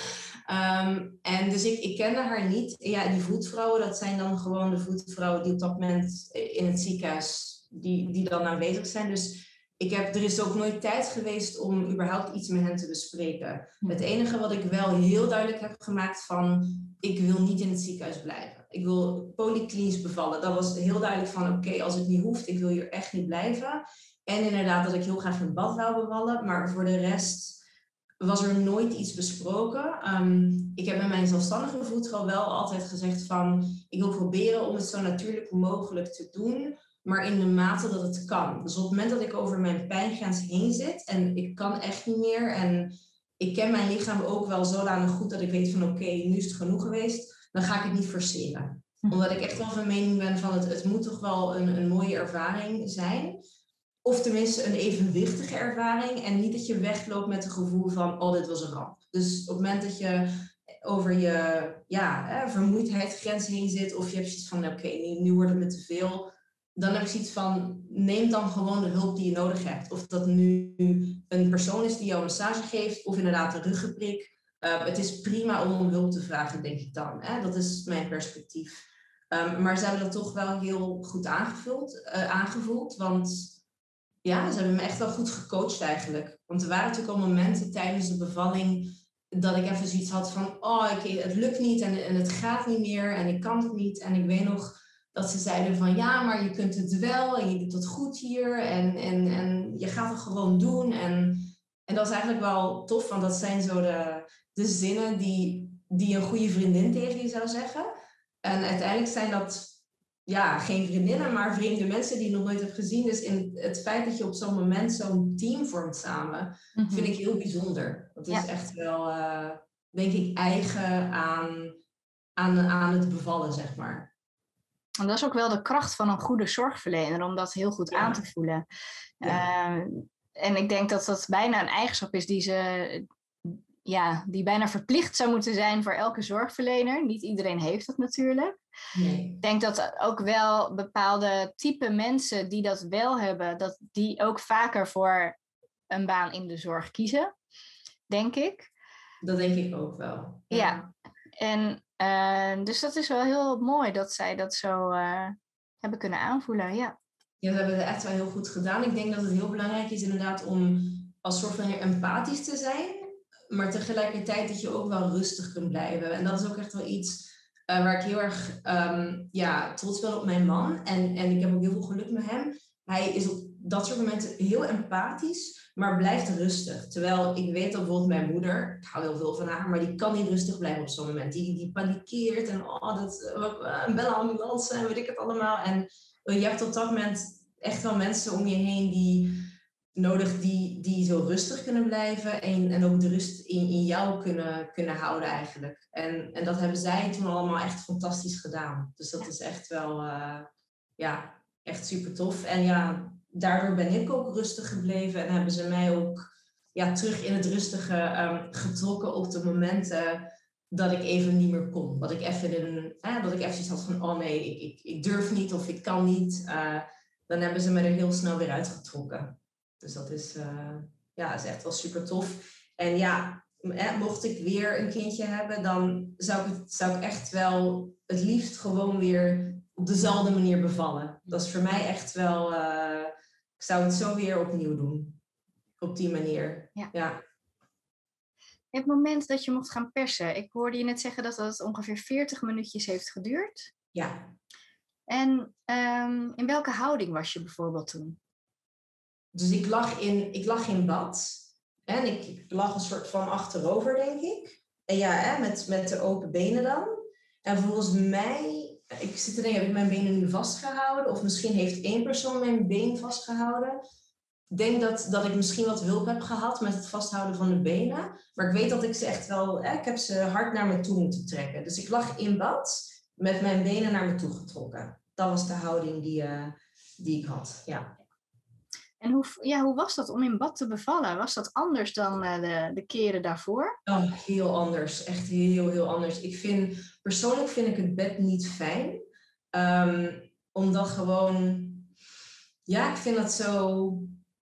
Um, en dus ik, ik kende haar niet. Ja, die voetvrouwen, dat zijn dan gewoon de voetvrouwen die op dat moment in het ziekenhuis, die, die dan aanwezig zijn. Dus ik heb, er is ook nooit tijd geweest om überhaupt iets met hen te bespreken. Het enige wat ik wel heel duidelijk heb gemaakt van, ik wil niet in het ziekenhuis blijven. Ik wil polyklinisch bevallen. Dat was heel duidelijk van, oké, okay, als het niet hoeft, ik wil hier echt niet blijven. En inderdaad dat ik heel graag in bad wou bevallen, maar voor de rest was er nooit iets besproken. Um, ik heb met mijn zelfstandige voedsel wel altijd gezegd van, ik wil proberen om het zo natuurlijk mogelijk te doen maar in de mate dat het kan. Dus op het moment dat ik over mijn pijngrens heen zit en ik kan echt niet meer en ik ken mijn lichaam ook wel zodanig goed dat ik weet van oké, okay, nu is het genoeg geweest, dan ga ik het niet forceren. Omdat ik echt wel van mening ben van het, het moet toch wel een, een mooie ervaring zijn. Of tenminste een evenwichtige ervaring en niet dat je wegloopt met het gevoel van oh, dit was een ramp. Dus op het moment dat je over je ja, hè, vermoeidheidsgrens heen zit of je hebt zoiets van oké, nu, nu wordt het me te veel dan heb ik zoiets van, neem dan gewoon de hulp die je nodig hebt. Of dat nu een persoon is die jou een massage geeft, of inderdaad een ruggenprik. Uh, het is prima om om hulp te vragen, denk ik dan. Hè? Dat is mijn perspectief. Um, maar ze hebben dat toch wel heel goed aangevuld, uh, aangevoeld. Want ja, ze hebben me echt wel goed gecoacht eigenlijk. Want er waren natuurlijk al momenten tijdens de bevalling dat ik even zoiets had van, oh, ik, het lukt niet en, en het gaat niet meer en ik kan het niet. En ik weet nog dat ze zeiden van ja, maar je kunt het wel en je doet het goed hier en, en, en je gaat het gewoon doen. En, en dat is eigenlijk wel tof, want dat zijn zo de, de zinnen die, die een goede vriendin tegen je zou zeggen. En uiteindelijk zijn dat ja, geen vriendinnen, maar vreemde mensen die je nog nooit hebt gezien. Dus in het feit dat je op zo'n moment zo'n team vormt samen, mm-hmm. vind ik heel bijzonder. Dat is ja. echt wel, uh, denk ik, eigen aan, aan, aan het bevallen, zeg maar. En dat is ook wel de kracht van een goede zorgverlener, om dat heel goed ja. aan te voelen. Ja. Uh, en ik denk dat dat bijna een eigenschap is die ze ja, die bijna verplicht zou moeten zijn voor elke zorgverlener. Niet iedereen heeft dat natuurlijk. Nee. Ik denk dat ook wel bepaalde type mensen die dat wel hebben, dat die ook vaker voor een baan in de zorg kiezen, denk ik. Dat denk ik ook wel. Ja, en uh, dus dat is wel heel mooi dat zij dat zo uh, hebben kunnen aanvoelen. Ja. ja, ze hebben het echt wel heel goed gedaan. Ik denk dat het heel belangrijk is inderdaad om als zorgverlener empathisch te zijn, maar tegelijkertijd dat je ook wel rustig kunt blijven. En dat is ook echt wel iets uh, waar ik heel erg um, ja, trots ben op mijn man. En, en ik heb ook heel veel geluk met hem. Hij is op dat soort momenten heel empathisch, maar blijft rustig. Terwijl ik weet dat bijvoorbeeld mijn moeder, ik hou heel veel van haar, maar die kan niet rustig blijven op zo'n moment. Die, die panikeert en oh, dat, uh, een bellen ambulance en weet ik het allemaal. En je hebt op dat moment echt wel mensen om je heen die nodig die, die zo rustig kunnen blijven en, en ook de rust in, in jou kunnen, kunnen houden eigenlijk. En, en dat hebben zij toen allemaal echt fantastisch gedaan. Dus dat is echt wel, uh, ja, echt super tof. En ja, daardoor ben ik ook rustig gebleven en hebben ze mij ook ja, terug in het rustige um, getrokken op de momenten dat ik even niet meer kon. Dat ik even, in, eh, dat ik even iets had van, oh nee, ik, ik, ik durf niet of ik kan niet. Uh, dan hebben ze me er heel snel weer uitgetrokken. Dus dat is, uh, ja, is echt wel super tof. En ja, mocht ik weer een kindje hebben, dan zou ik, het, zou ik echt wel het liefst gewoon weer op dezelfde manier bevallen. Dat is voor mij echt wel, uh, ik zou het zo weer opnieuw doen. Op die manier. Ja. ja. Het moment dat je mocht gaan persen, ik hoorde je net zeggen dat dat ongeveer 40 minuutjes heeft geduurd. Ja. En um, in welke houding was je bijvoorbeeld toen? Dus ik lag in, ik lag in bad. En ik lag een soort van achterover, denk ik. En ja, hè, met, met de open benen dan. En volgens mij, ik zit te denken, heb ik mijn benen nu vastgehouden? Of misschien heeft één persoon mijn been vastgehouden. Ik denk dat, dat ik misschien wat hulp heb gehad met het vasthouden van de benen. Maar ik weet dat ik ze echt wel, hè, ik heb ze hard naar me toe moeten trekken. Dus ik lag in bad met mijn benen naar me toe getrokken. Dat was de houding die, uh, die ik had, ja. En hoe, ja, hoe was dat om in bad te bevallen? Was dat anders dan uh, de, de keren daarvoor? Oh, heel anders. Echt heel, heel anders. Ik vind, persoonlijk vind ik het bed niet fijn. Um, omdat gewoon, ja, ik vind dat zo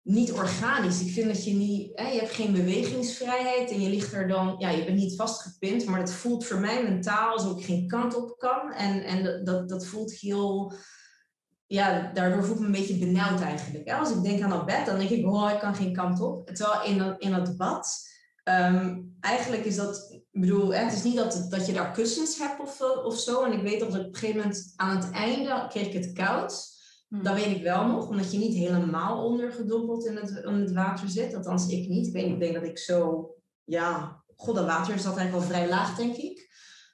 niet organisch. Ik vind dat je niet, hè, je hebt geen bewegingsvrijheid en je ligt er dan, ja, je bent niet vastgepind, maar het voelt voor mij mentaal alsof ik geen kant op kan. En, en dat, dat voelt heel ja, daardoor voel ik me een beetje benauwd eigenlijk. Als ik denk aan dat bed, dan denk ik, oh, ik kan geen kant op. Terwijl in dat, in dat bad, um, eigenlijk is dat, ik bedoel, het is niet dat, dat je daar kussens hebt of, eh, of zo. En ik weet dat op een gegeven moment aan het einde kreeg ik het koud. Hmm. Dat weet ik wel nog, omdat je niet helemaal ondergedompeld in het, in het water zit. Althans, ik niet. Ik, weet, ik denk dat ik zo, ja, god, dat water zat eigenlijk al vrij laag, denk ik.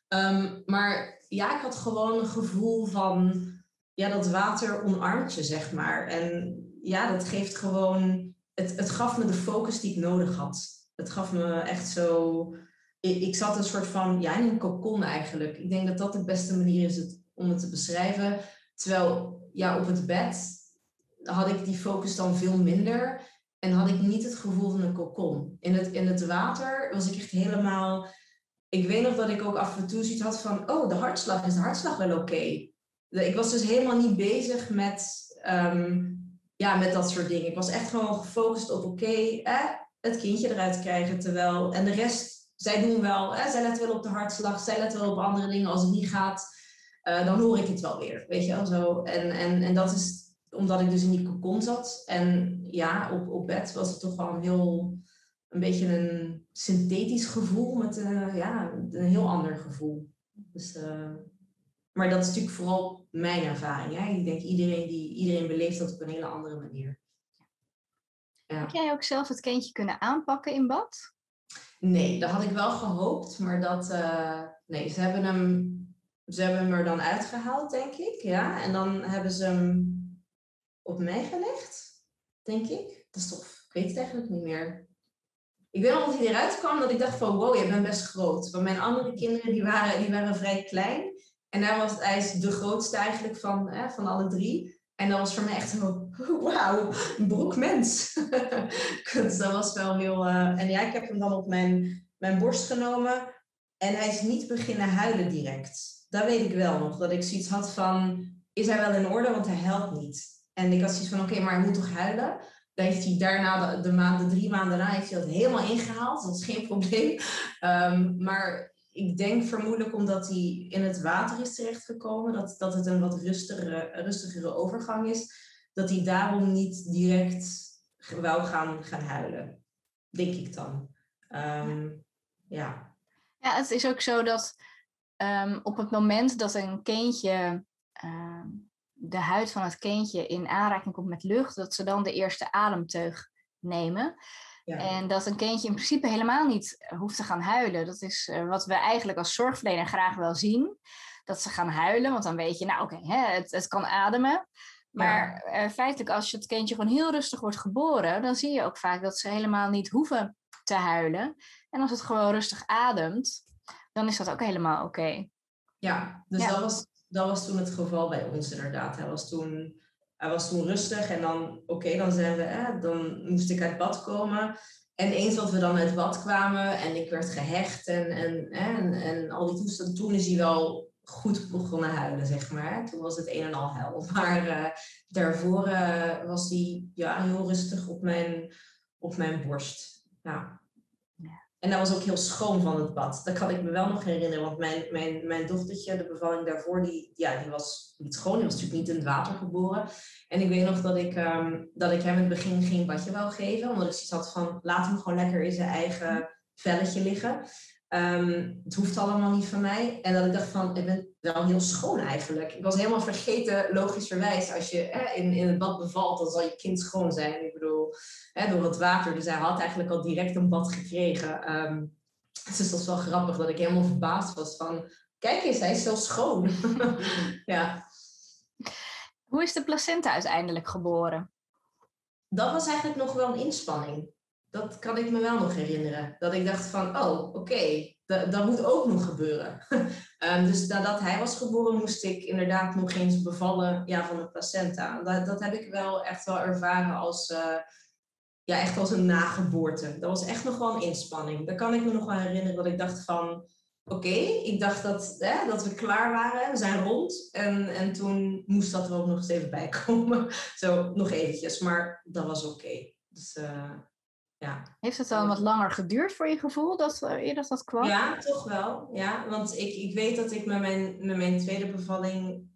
Um, maar ja, ik had gewoon een gevoel van ja, dat water omarmt je, zeg maar. En ja, dat geeft gewoon, het, het gaf me de focus die ik nodig had. Het gaf me echt zo, ik, ik zat een soort van, ja, in een cocon eigenlijk. Ik denk dat dat de beste manier is het, om het te beschrijven. Terwijl, ja, op het bed had ik die focus dan veel minder. En had ik niet het gevoel van een cocon. In het, in het water was ik echt helemaal... Ik weet nog dat ik ook af en toe zoiets had van... Oh, de hartslag, is de hartslag wel oké? Ik was dus helemaal niet bezig met, um, ja, met dat soort dingen. Ik was echt gewoon gefocust op, oké, eh, het kindje eruit krijgen. Terwijl, en de rest, zij doen wel, eh, zij letten wel op de hartslag, zij letten wel op andere dingen. Als het niet gaat, uh, dan hoor ik het wel weer, weet je wel zo. En, en, en dat is omdat ik dus in die cocon zat. En ja, op, op bed was het toch wel een heel, een beetje een synthetisch gevoel met uh, ja, een heel ander gevoel. Dus uh, maar dat is natuurlijk vooral mijn ervaring. Hè? Ik denk iedereen, die, iedereen beleeft dat op een hele andere manier. Ja. Heb jij ook zelf het kindje kunnen aanpakken in bad? Nee, dat had ik wel gehoopt, maar dat, uh, nee, ze hebben, hem, ze hebben hem er dan uitgehaald, denk ik. Ja? En dan hebben ze hem op mij gelegd, denk ik. Dat is toch, ik weet het eigenlijk niet meer. Ik weet nog dat hij eruit kwam, dat ik dacht van, wow, je bent best groot. Want mijn andere kinderen, die waren, die waren vrij klein. En daar was, hij de grootste eigenlijk van, hè, van alle drie. En dat was voor mij echt zo, <laughs> wauw, een <laughs> dus dat was wel heel... Uh, en ja, ik heb hem dan op mijn mijn borst genomen en hij is niet beginnen huilen direct. Dat weet ik wel nog, dat ik zoiets had van, is hij wel in orde, want hij helpt niet. En ik had zoiets van, oké, maar hij moet toch huilen? Dan heeft hij daarna, de, de, maanden, drie maanden daarna, heeft hij dat helemaal ingehaald. Dat is geen <laughs> probleem. Ehm, maar ik denk vermoedelijk omdat hij in het water is terechtgekomen, dat, dat het een wat rustigere, rustigere overgang is, dat hij daarom niet direct wou gaan, gaan huilen. Denk ik dan. Ehm, ja. ja, het is ook zo dat ehm, op het moment dat een kindje ehm, de huid van het kindje in aanraking komt met lucht, dat ze dan de eerste ademteug nemen. En dat een kindje in principe helemaal niet hoeft te gaan huilen. Dat is eh, wat we eigenlijk als zorgverlener graag wel zien. Dat ze gaan huilen, want dan weet je, nou oké, het, het kan ademen. Maar uh, feitelijk, als je het kindje gewoon heel rustig wordt geboren, dan zie je ook vaak dat ze helemaal niet hoeven te huilen. En als het gewoon rustig ademt, dan is dat ook helemaal oké. Ja, dus Dat, was, dat was toen het geval bij ons inderdaad. Hij was toen hij was toen rustig en dan, oké, dan zijn we, dan moest ik uit bad komen. En eens dat we dan uit bad kwamen en ik werd gehecht en, en, en, en al die toestanden, toen is hij wel goed begonnen huilen, zeg maar. Toen was het een en al hel. <laughs> Maar uh, daarvoor uh, was hij ja, heel rustig op mijn, op mijn borst. Ja. En dat was ook heel schoon van het bad. Dat kan ik me wel nog herinneren. Want mijn, mijn, mijn dochtertje, de bevalling daarvoor, die, ja, die was niet schoon. Die was natuurlijk niet in het water geboren. En ik weet nog dat ik, um, dat ik hem in het begin geen badje wou geven. Omdat ik zoiets had van, laat hem gewoon lekker in zijn eigen velletje liggen. Um, het hoeft allemaal niet van mij. En dat ik dacht van, ik ben wel heel schoon eigenlijk. Ik was helemaal vergeten, logischerwijs, als je in, in het bad bevalt, dan zal je kind schoon zijn. Ik bedoel, door het water. Dus hij had eigenlijk al direct een bad gekregen. Um, dus dat is wel grappig dat ik helemaal verbaasd was van, kijk eens, hij is zo schoon. <laughs> ja. Hoe is de placenta uiteindelijk geboren? Dat was eigenlijk nog wel een inspanning dat kan ik me wel nog herinneren. Dat ik dacht van, oh, oké, dat, dat moet ook nog gebeuren. <laughs> um, dus nadat hij was geboren, moest ik inderdaad nog eens bevallen ja, van de placenta. Dat, dat heb ik wel echt wel ervaren als, uh, ja, echt als een nageboorte. Dat was echt nog wel een inspanning. Daar kan ik me nog wel herinneren dat ik dacht van, oké, ik dacht dat, hè, dat we klaar waren, we zijn rond. En, en toen moest dat er ook nog eens even bij <laughs> komen. Zo, nog eventjes, maar dat was oké. Dus... Uh, ja. Heeft het dan wat langer geduurd voor je gevoel dat eerder dat kwam? Ja, toch wel. Ja, want ik, ik weet dat ik met mijn, met mijn tweede bevalling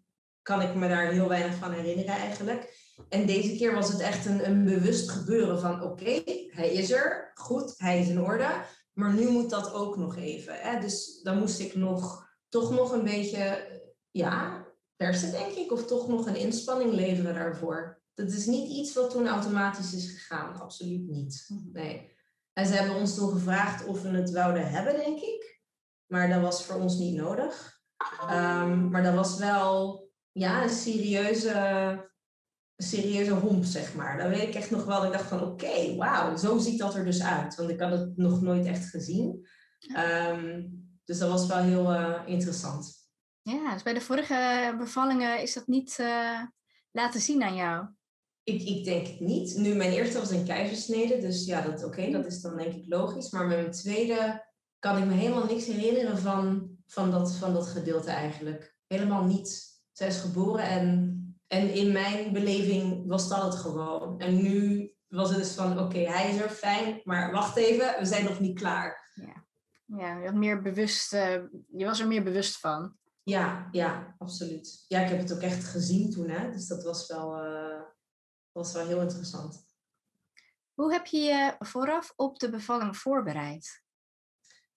kan ik me daar heel weinig van herinneren eigenlijk. En deze keer was het echt een, een bewust gebeuren van oké, hij is er, goed, hij is in orde. Maar nu moet dat ook nog even. Hè? Dus dan moest ik nog, toch nog een beetje, ja, persen denk ik. Of toch nog een inspanning leveren daarvoor dat is niet iets wat toen automatisch is gegaan. Absoluut niet. Mhm. Nee. En ze hebben ons toen gevraagd of we het wouden hebben, denk ik. Maar dat was voor ons niet nodig. Um, maar dat was wel ja, een serieuze, een serieuze homp, zeg maar. Dat weet ik echt nog wel. Ik dacht van, oké, okay, wauw, zo ziet dat er dus uit. Want ik had het nog nooit echt gezien. Um, dus dat was wel heel uh, interessant. Ja, dus bij de vorige bevallingen is dat niet uh, laten zien aan jou? Ik, ik denk het niet. Nu, mijn eerste was een keizersnede, dus ja, dat, oké, dat is dan denk ik logisch. Maar met mijn tweede kan ik me helemaal niks herinneren van, van, dat, van dat gedeelte eigenlijk. Helemaal niet. Zij is geboren en, en in mijn beleving was dat het gewoon. En nu was het dus van, oké, hij is er, fijn, maar wacht even, we zijn nog niet klaar. Ja, ja je, had meer bewust, uh, je was er meer bewust van. Ja, ja, absoluut. Ja, ik heb het ook echt gezien toen, hè. Dus dat was wel... Uh, was wel heel interessant. Hoe heb je je vooraf op de bevalling voorbereid?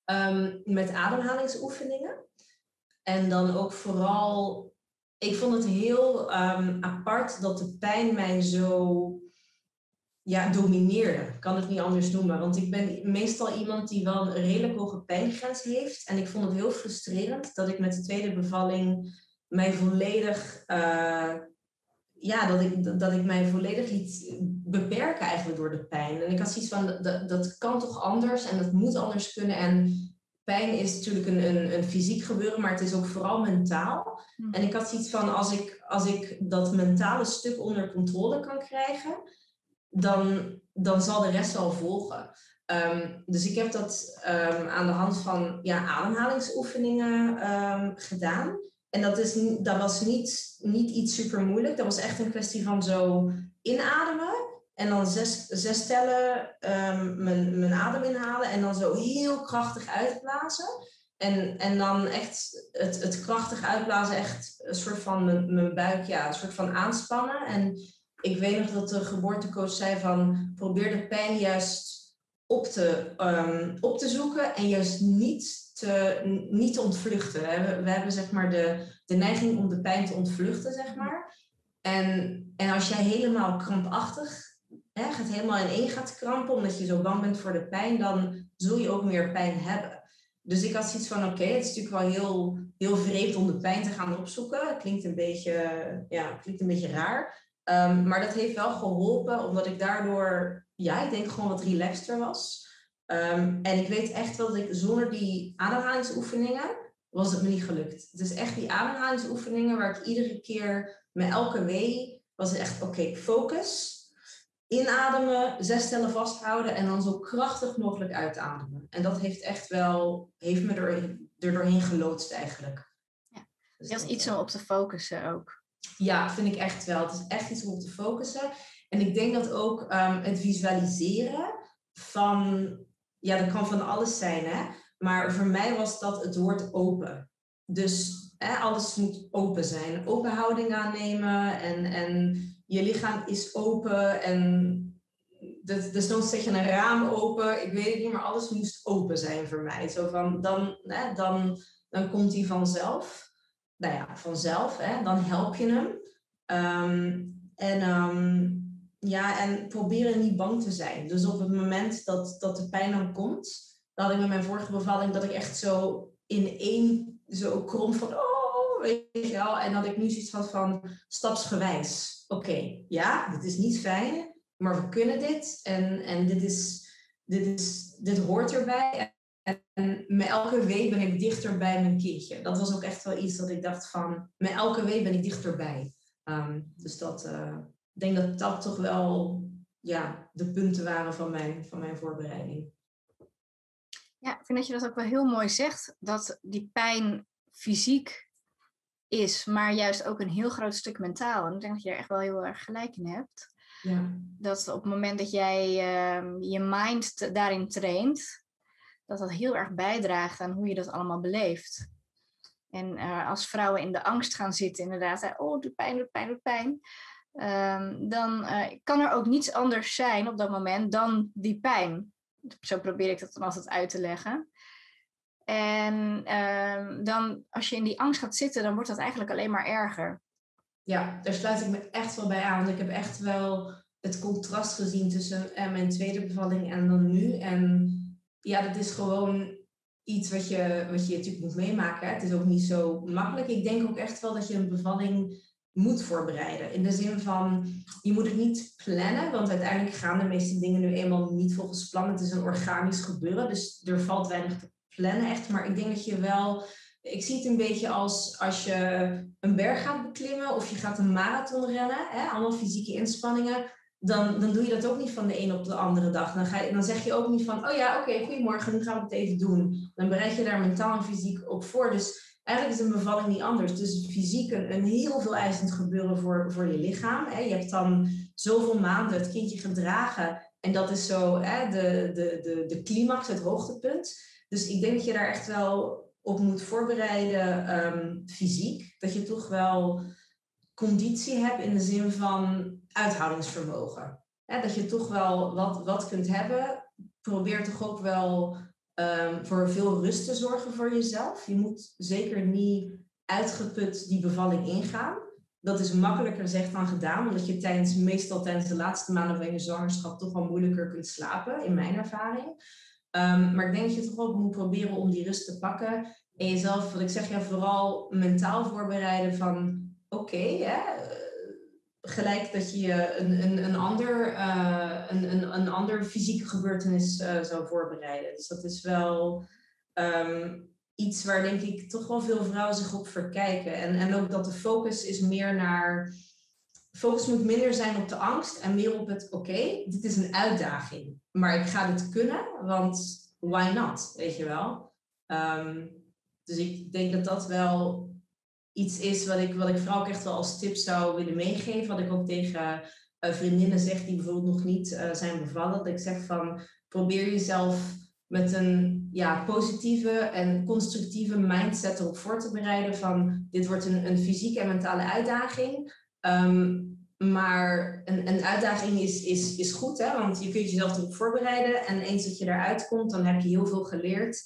Um, met ademhalingsoefeningen. En dan ook vooral, ik vond het heel um, apart dat de pijn mij zo ja, domineerde. Ik kan het niet anders noemen. Want ik ben meestal iemand die wel een redelijk hoge pijngrens heeft. En ik vond het heel frustrerend dat ik met de tweede bevalling mij volledig uh, ja, dat ik, dat ik mij volledig liet beperken eigenlijk door de pijn. En ik had zoiets van, dat, dat kan toch anders en dat moet anders kunnen. En pijn is natuurlijk een, een, een fysiek gebeuren, maar het is ook vooral mentaal. Hm. En ik had zoiets van, als ik, als ik dat mentale stuk onder controle kan krijgen, dan, dan zal de rest wel volgen. Ehm, dus ik heb dat ehm, aan de hand van ja, ademhalingsoefeningen ehm, gedaan. En dat, is, dat was niet, niet iets super moeilijk. Dat was echt een kwestie van zo inademen. En dan zes, zes tellen mijn, mijn adem inhalen. En dan zo heel krachtig uitblazen. En, en dan echt het, het krachtig uitblazen, echt een soort van mijn, mijn buik, ja, een soort van aanspannen. En ik weet nog dat de geboortecoach zei van probeer de pijn juist op te, um, op te zoeken en juist niet te, niet te ontvluchten. We hebben, we hebben zeg maar de, de neiging om de pijn te ontvluchten, zeg maar. En, en als jij helemaal krampachtig hè, gaat helemaal in één gaat krampen omdat je zo bang bent voor de pijn, dan zul je ook meer pijn hebben. Dus ik had zoiets van, oké, het is natuurlijk wel heel, heel vreemd om de pijn te gaan opzoeken. Het klinkt een beetje, ja, klinkt een beetje raar. Um, maar dat heeft wel geholpen, omdat ik daardoor ja, ik denk gewoon wat relaxter was. Um, en ik weet echt wel dat ik zonder die ademhalingsoefeningen was het me niet gelukt. Het is echt die ademhalingsoefeningen waar ik iedere keer met elke wee was het echt oké, focus. Inademen, zes tellen vasthouden en dan zo krachtig mogelijk uitademen. En dat heeft echt wel, heeft me er, er doorheen geloodst eigenlijk. Ja. Dus dat is iets om op te focussen ook. Ja, vind ik echt wel. Het is echt iets om op te focussen. En ik denk dat ook um, het visualiseren van, ja, dat kan van alles zijn, hè. Maar voor mij was dat het woord open. Dus hè, alles moet open zijn. Open houding aannemen en, en je lichaam is open en desnoods zet je een raam open. Ik weet het niet, maar alles moest open zijn voor mij. Zo van, dan, hè, dan, dan komt hij vanzelf. Nou ja, vanzelf, hè, dan help je hem. Um, en um, ja, en proberen niet bang te zijn. Dus op het moment dat, dat de pijn dan komt, dan had ik met mijn vorige bevalling dat ik echt zo in één zo krom van, oh, weet je wel. En dat ik nu zoiets had van stapsgewijs. Oké, ja, dit is niet fijn, maar we kunnen dit. En, en dit, is, dit, is, dit hoort erbij. En met elke week ben ik dichter bij mijn kindje. Dat was ook echt wel iets dat ik dacht van, met elke week ben ik dichterbij. Um, dus dat, ik denk dat dat toch wel ja, de punten waren van mijn, van mijn voorbereiding. Ja, ik vind dat je dat ook wel heel mooi zegt. Dat die pijn fysiek is, maar juist ook een heel groot stuk mentaal. En ik denk dat je er echt wel heel erg gelijk in hebt. Ja. Dat op het moment dat jij uh, je mind daarin traint, dat dat heel erg bijdraagt aan hoe je dat allemaal beleeft. En uh, als vrouwen in de angst gaan zitten, inderdaad, oh, de pijn, de pijn, de pijn. Ehm, dan uh, kan er ook niets anders zijn op dat moment dan die pijn. Zo probeer ik dat dan altijd uit te leggen. En uh, dan, als je in die angst gaat zitten, dan wordt dat eigenlijk alleen maar erger. Ja, daar sluit ik me echt wel bij aan. Ik heb echt wel het contrast gezien tussen uh, mijn tweede bevalling en dan nu. En ja, dat is gewoon iets wat je, wat je natuurlijk moet meemaken. Het is ook niet zo makkelijk. Ik denk ook echt wel dat je een bevalling moet voorbereiden. In de zin van, je moet het niet plannen, want uiteindelijk gaan de meeste dingen nu eenmaal niet volgens plan. Het is een organisch gebeuren, dus er valt weinig te plannen echt. Maar ik denk dat je wel, ik zie het een beetje als als je een berg gaat beklimmen of je gaat een marathon rennen, hè, allemaal fysieke inspanningen. Dan, dan doe je dat ook niet van de een op de andere dag. Dan, ga je, dan zeg je ook niet van, oh ja, oké, goedemorgen, nu gaan we het even doen. Dan bereid je daar mentaal en fysiek op voor. Dus Eigenlijk is een bevalling niet anders. Dus fysiek een, heel veel eisend gebeuren voor, voor je lichaam. Hè. Je hebt dan zoveel maanden het kindje gedragen. En dat is zo hè, de, de, de, de climax, het hoogtepunt. Dus ik denk dat je daar echt wel op moet voorbereiden um, fysiek. Dat je toch wel conditie hebt in de zin van uithoudingsvermogen. Dat je toch wel wat, wat kunt hebben. Probeer toch ook wel um, voor veel rust te zorgen voor jezelf. Je moet zeker niet uitgeput die bevalling ingaan. Dat is makkelijker gezegd dan gedaan, omdat je tijdens, meestal tijdens de laatste maanden van je zwangerschap toch wel moeilijker kunt slapen, in mijn ervaring. Um, maar ik denk dat je toch wel moet proberen om die rust te pakken en jezelf, wat ik zeg, ja, vooral mentaal voorbereiden van oké, okay, gelijk dat je een, een, een, ander, uh, een, een, een ander fysieke gebeurtenis uh, zou voorbereiden. Dus dat is wel um, iets waar denk ik toch wel veel vrouwen zich op verkijken. En, en ook dat de focus is meer naar focus moet minder zijn op de angst en meer op het, oké, dit is een uitdaging. Maar ik ga dit kunnen, want why not, weet je wel. Ehm, dus ik denk dat dat wel iets is wat ik, wat ik vooral ook echt wel als tip zou willen meegeven. Wat ik ook tegen uh, vriendinnen zeg die bijvoorbeeld nog niet uh, zijn bevallen. Dat ik zeg van, probeer jezelf met een ja, positieve en constructieve mindset erop voor te bereiden van dit wordt een, een fysieke en mentale uitdaging. Um, maar een, een uitdaging is, is, is goed, hè? want je kunt jezelf erop voorbereiden. En eens dat je eruit komt, dan heb je heel veel geleerd.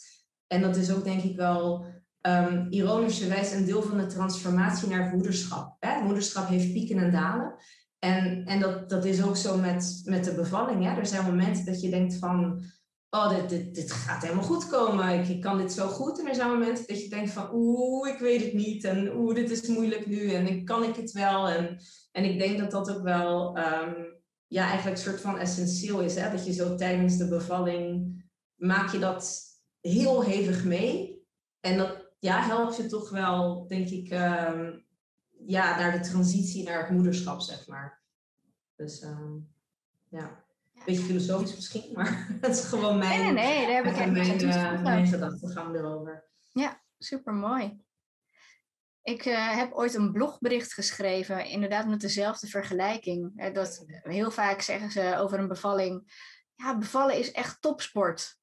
En dat is ook denk ik wel um, ironischerwijs een deel van de transformatie naar moederschap. Hè? Moederschap heeft pieken en dalen. En, en dat, dat is ook zo met, met de bevalling. Hè? Er zijn momenten dat je denkt van oh, dit, dit, dit gaat helemaal goed komen. Ik, ik, kan dit zo goed. En er zijn momenten dat je denkt van, oeh, ik weet het niet. En oeh, dit is moeilijk nu. En kan ik het wel? En, en ik denk dat dat ook wel, um, ja, eigenlijk een soort van essentieel is. Hè? Dat je zo tijdens de bevalling, maak je dat heel hevig mee. En dat, ja, helpt je toch wel, denk ik, um, ja, naar de transitie naar het moederschap, zeg maar. Dus, um, ja beetje filosofisch misschien, <laughs> maar het is gewoon mijn, nee, nee, nee, daar heb ik mijn, uh, mijn gedachtegang erover. Ja, super mooi. Ik uh, heb ooit een blogbericht geschreven, inderdaad met dezelfde vergelijking. Uh, dat, heel vaak zeggen ze over een bevalling, ja, bevallen is echt topsport.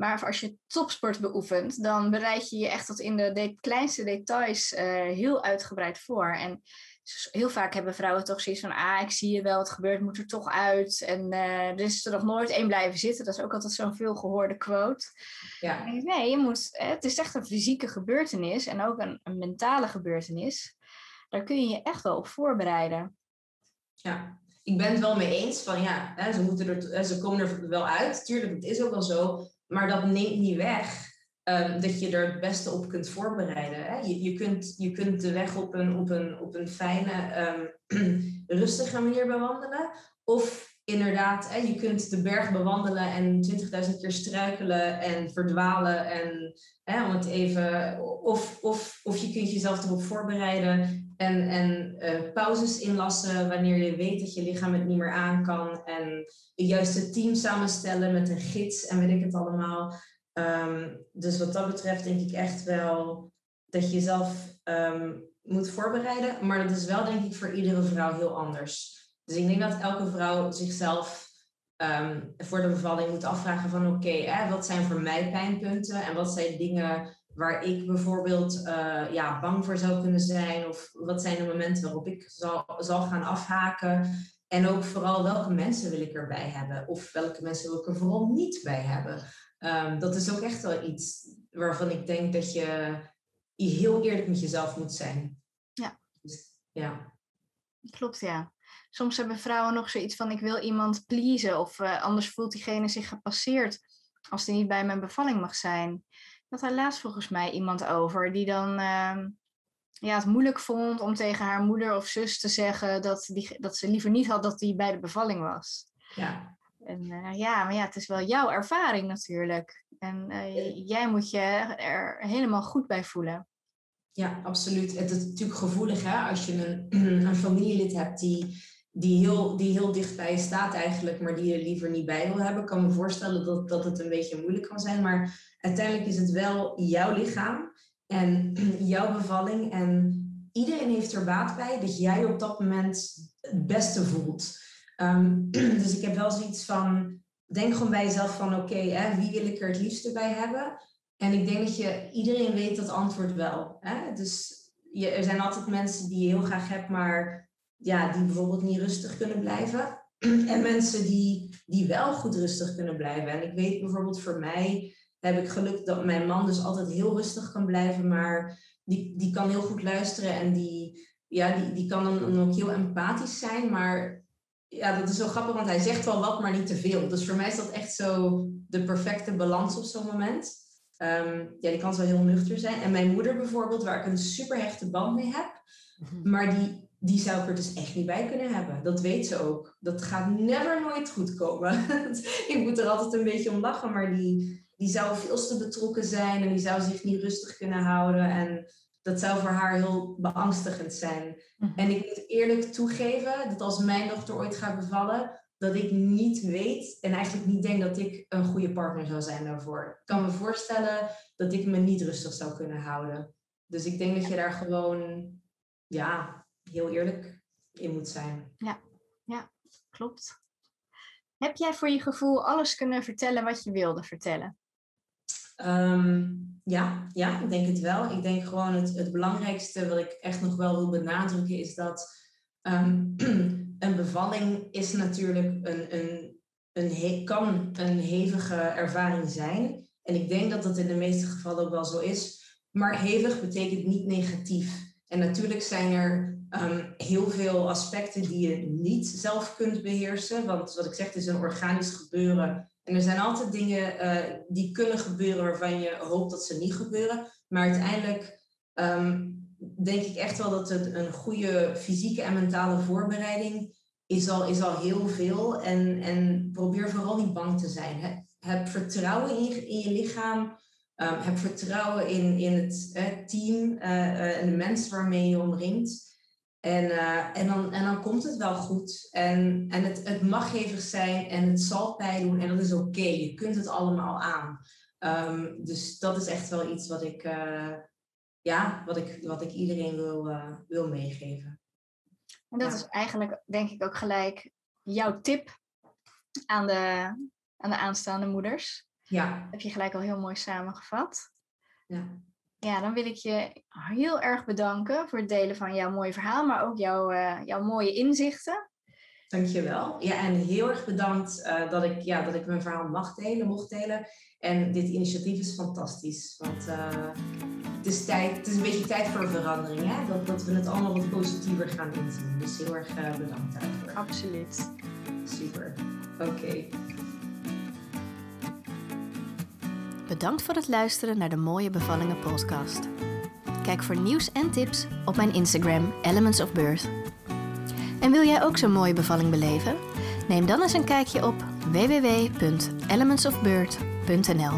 Maar als je topsport beoefent, dan bereid je je echt tot in de, de kleinste details heel uitgebreid voor. En heel vaak hebben vrouwen toch zoiets van, ah, ik zie je wel, het gebeurt, moet er toch uit. En uh, er is er nog nooit één blijven zitten. Dat is ook altijd zo'n veel gehoorde quote. Ja. Nee, je moet, het is echt een fysieke gebeurtenis en ook een, een mentale gebeurtenis. Daar kun je je echt wel op voorbereiden. Ja, ik ben het wel mee eens van ja, hè, ze, moeten er, ze komen er wel uit. Tuurlijk, het is ook wel zo. Maar dat neemt niet weg Ehm, dat je er het beste op kunt voorbereiden. Hè? Je, je, kunt, je kunt de weg op een, op een, op een fijne, um, <clears throat> rustige manier bewandelen. Of inderdaad, hè, je kunt de berg bewandelen en 20.000 keer struikelen en verdwalen. En, hè, om het even, of, of, of je kunt jezelf erop voorbereiden en, en uh, pauzes inlassen wanneer je weet dat je lichaam het niet meer aan kan. En het juiste team samenstellen met een gids en weet ik het allemaal. Um, dus wat dat betreft denk ik echt wel dat je jezelf um, moet voorbereiden. Maar dat is wel denk ik voor iedere vrouw heel anders. Dus ik denk dat elke vrouw zichzelf um, voor de bevalling moet afvragen van oké, wat zijn voor mij pijnpunten en wat zijn dingen waar ik bijvoorbeeld uh, ja, bang voor zou kunnen zijn of wat zijn de momenten waarop ik zal, zal gaan afhaken. En ook vooral welke mensen wil ik erbij hebben of welke mensen wil ik er vooral niet bij hebben. Um, dat is ook echt wel iets waarvan ik denk dat je heel eerlijk met jezelf moet zijn. Ja. Dus, ja. Klopt, ja. Soms hebben vrouwen nog zoiets van ik wil iemand pleasen of uh, anders voelt diegene zich gepasseerd als die niet bij mijn bevalling mag zijn. Had laatst volgens mij iemand over die dan uh, ja, het moeilijk vond om tegen haar moeder of zus te zeggen dat, die, dat ze liever niet had dat die bij de bevalling was. Ja. En uh, ja, maar ja, het is wel jouw ervaring natuurlijk. En uh, jij moet je er helemaal goed bij voelen. Ja, absoluut. Het is natuurlijk gevoelig hè, als je een, <clears throat> een familielid hebt die, die, heel, die heel dicht bij je staat eigenlijk, maar die je liever niet bij wil hebben. Ik kan me voorstellen dat, dat het een beetje moeilijk kan zijn, maar uiteindelijk is het wel jouw lichaam en <clears throat> jouw bevalling. En iedereen heeft er baat bij dat jij op dat moment het beste voelt. Um, <clears throat> dus ik heb wel zoiets van, denk gewoon bij jezelf van oké, okay, wie wil ik er het liefste bij hebben? En ik denk dat je, iedereen weet dat antwoord wel. Hè? Dus je, er zijn altijd mensen die je heel graag hebt, maar ja, die bijvoorbeeld niet rustig kunnen blijven. <clears throat> En mensen die, die wel goed rustig kunnen blijven. En ik weet bijvoorbeeld voor mij heb ik geluk dat mijn man dus altijd heel rustig kan blijven, maar die, die kan heel goed luisteren en die, ja, die, die kan dan ook heel empathisch zijn, maar ja, dat is zo grappig, want hij zegt wel wat, maar niet te veel. Dus voor mij is dat echt zo de perfecte balans op zo'n moment. Um, ja, die kan zo heel nuchter zijn. En mijn moeder bijvoorbeeld, waar ik een super hechte band mee heb, mhm. maar die, die zou ik er dus echt niet bij kunnen hebben. Dat weet ze ook. Dat gaat never nooit goed komen. <laughs> ik moet er altijd een beetje om lachen, maar die, die zou veel te betrokken zijn en die zou zich niet rustig kunnen houden. En dat zou voor haar heel beangstigend zijn. Mhm. En ik moet eerlijk toegeven dat als mijn dochter ooit gaat bevallen, dat ik niet weet en eigenlijk niet denk dat ik een goede partner zou zijn daarvoor. Ik kan me voorstellen dat ik me niet rustig zou kunnen houden. Dus ik denk dat je daar gewoon, ja, heel eerlijk in moet zijn. Klopt. Heb jij voor je gevoel alles kunnen vertellen wat je wilde vertellen? Ehm, ja, ja, ik denk het wel. Ik denk gewoon het, het belangrijkste wat ik echt nog wel wil benadrukken is dat ehm, <clears throat> een bevalling is natuurlijk een, een, een he- kan een hevige ervaring zijn. En ik denk dat dat in de meeste gevallen ook wel zo is. Maar hevig betekent niet negatief. En natuurlijk zijn er ehm, heel veel aspecten die je niet zelf kunt beheersen. Want wat ik zeg, het is een organisch gebeuren. En er zijn altijd dingen eh, die kunnen gebeuren waarvan je hoopt dat ze niet gebeuren. Maar uiteindelijk ehm, denk ik echt wel dat het een goede fysieke en mentale voorbereiding is al, is al heel veel. En, en probeer vooral niet bang te zijn. Heb, heb vertrouwen in je, in je lichaam. Ehm, heb vertrouwen in, in het team eh, eh, en de mensen waarmee je omringt. En, eh, en, dan, en dan komt het wel goed. En, en het, het mag hevig zijn en het zal pijn doen en dat is oké. Je kunt het allemaal aan. Ehm, dus dat is echt wel iets wat ik, eh, ja, wat ik, wat ik iedereen wil, eh, wil meegeven. En dat Ja. is eigenlijk, denk ik, ook gelijk jouw tip aan de, aan de aanstaande moeders. Ja, heb je gelijk al heel mooi samengevat. ja. Ja, dan wil ik je heel erg bedanken voor het delen van jouw mooie verhaal, maar ook jouw, eh, jouw mooie inzichten. Dankjewel. Ja, en heel erg bedankt eh, dat, ik, ja, dat ik mijn verhaal mag delen, mocht delen. En dit initiatief is fantastisch. Want eh, het, is tijd, het is een beetje tijd voor verandering. Hè? Dat, dat we het allemaal wat positiever gaan inzien. Dus heel erg bedankt daarvoor. Absoluut. Super. Oké. Bedankt voor het luisteren naar de Mooie Bevallingen podcast. Kijk voor nieuws en tips op mijn Instagram Elements of Birth. En wil jij ook zo'n mooie bevalling beleven? Neem dan eens een kijkje op www.elementsofbirth.nl.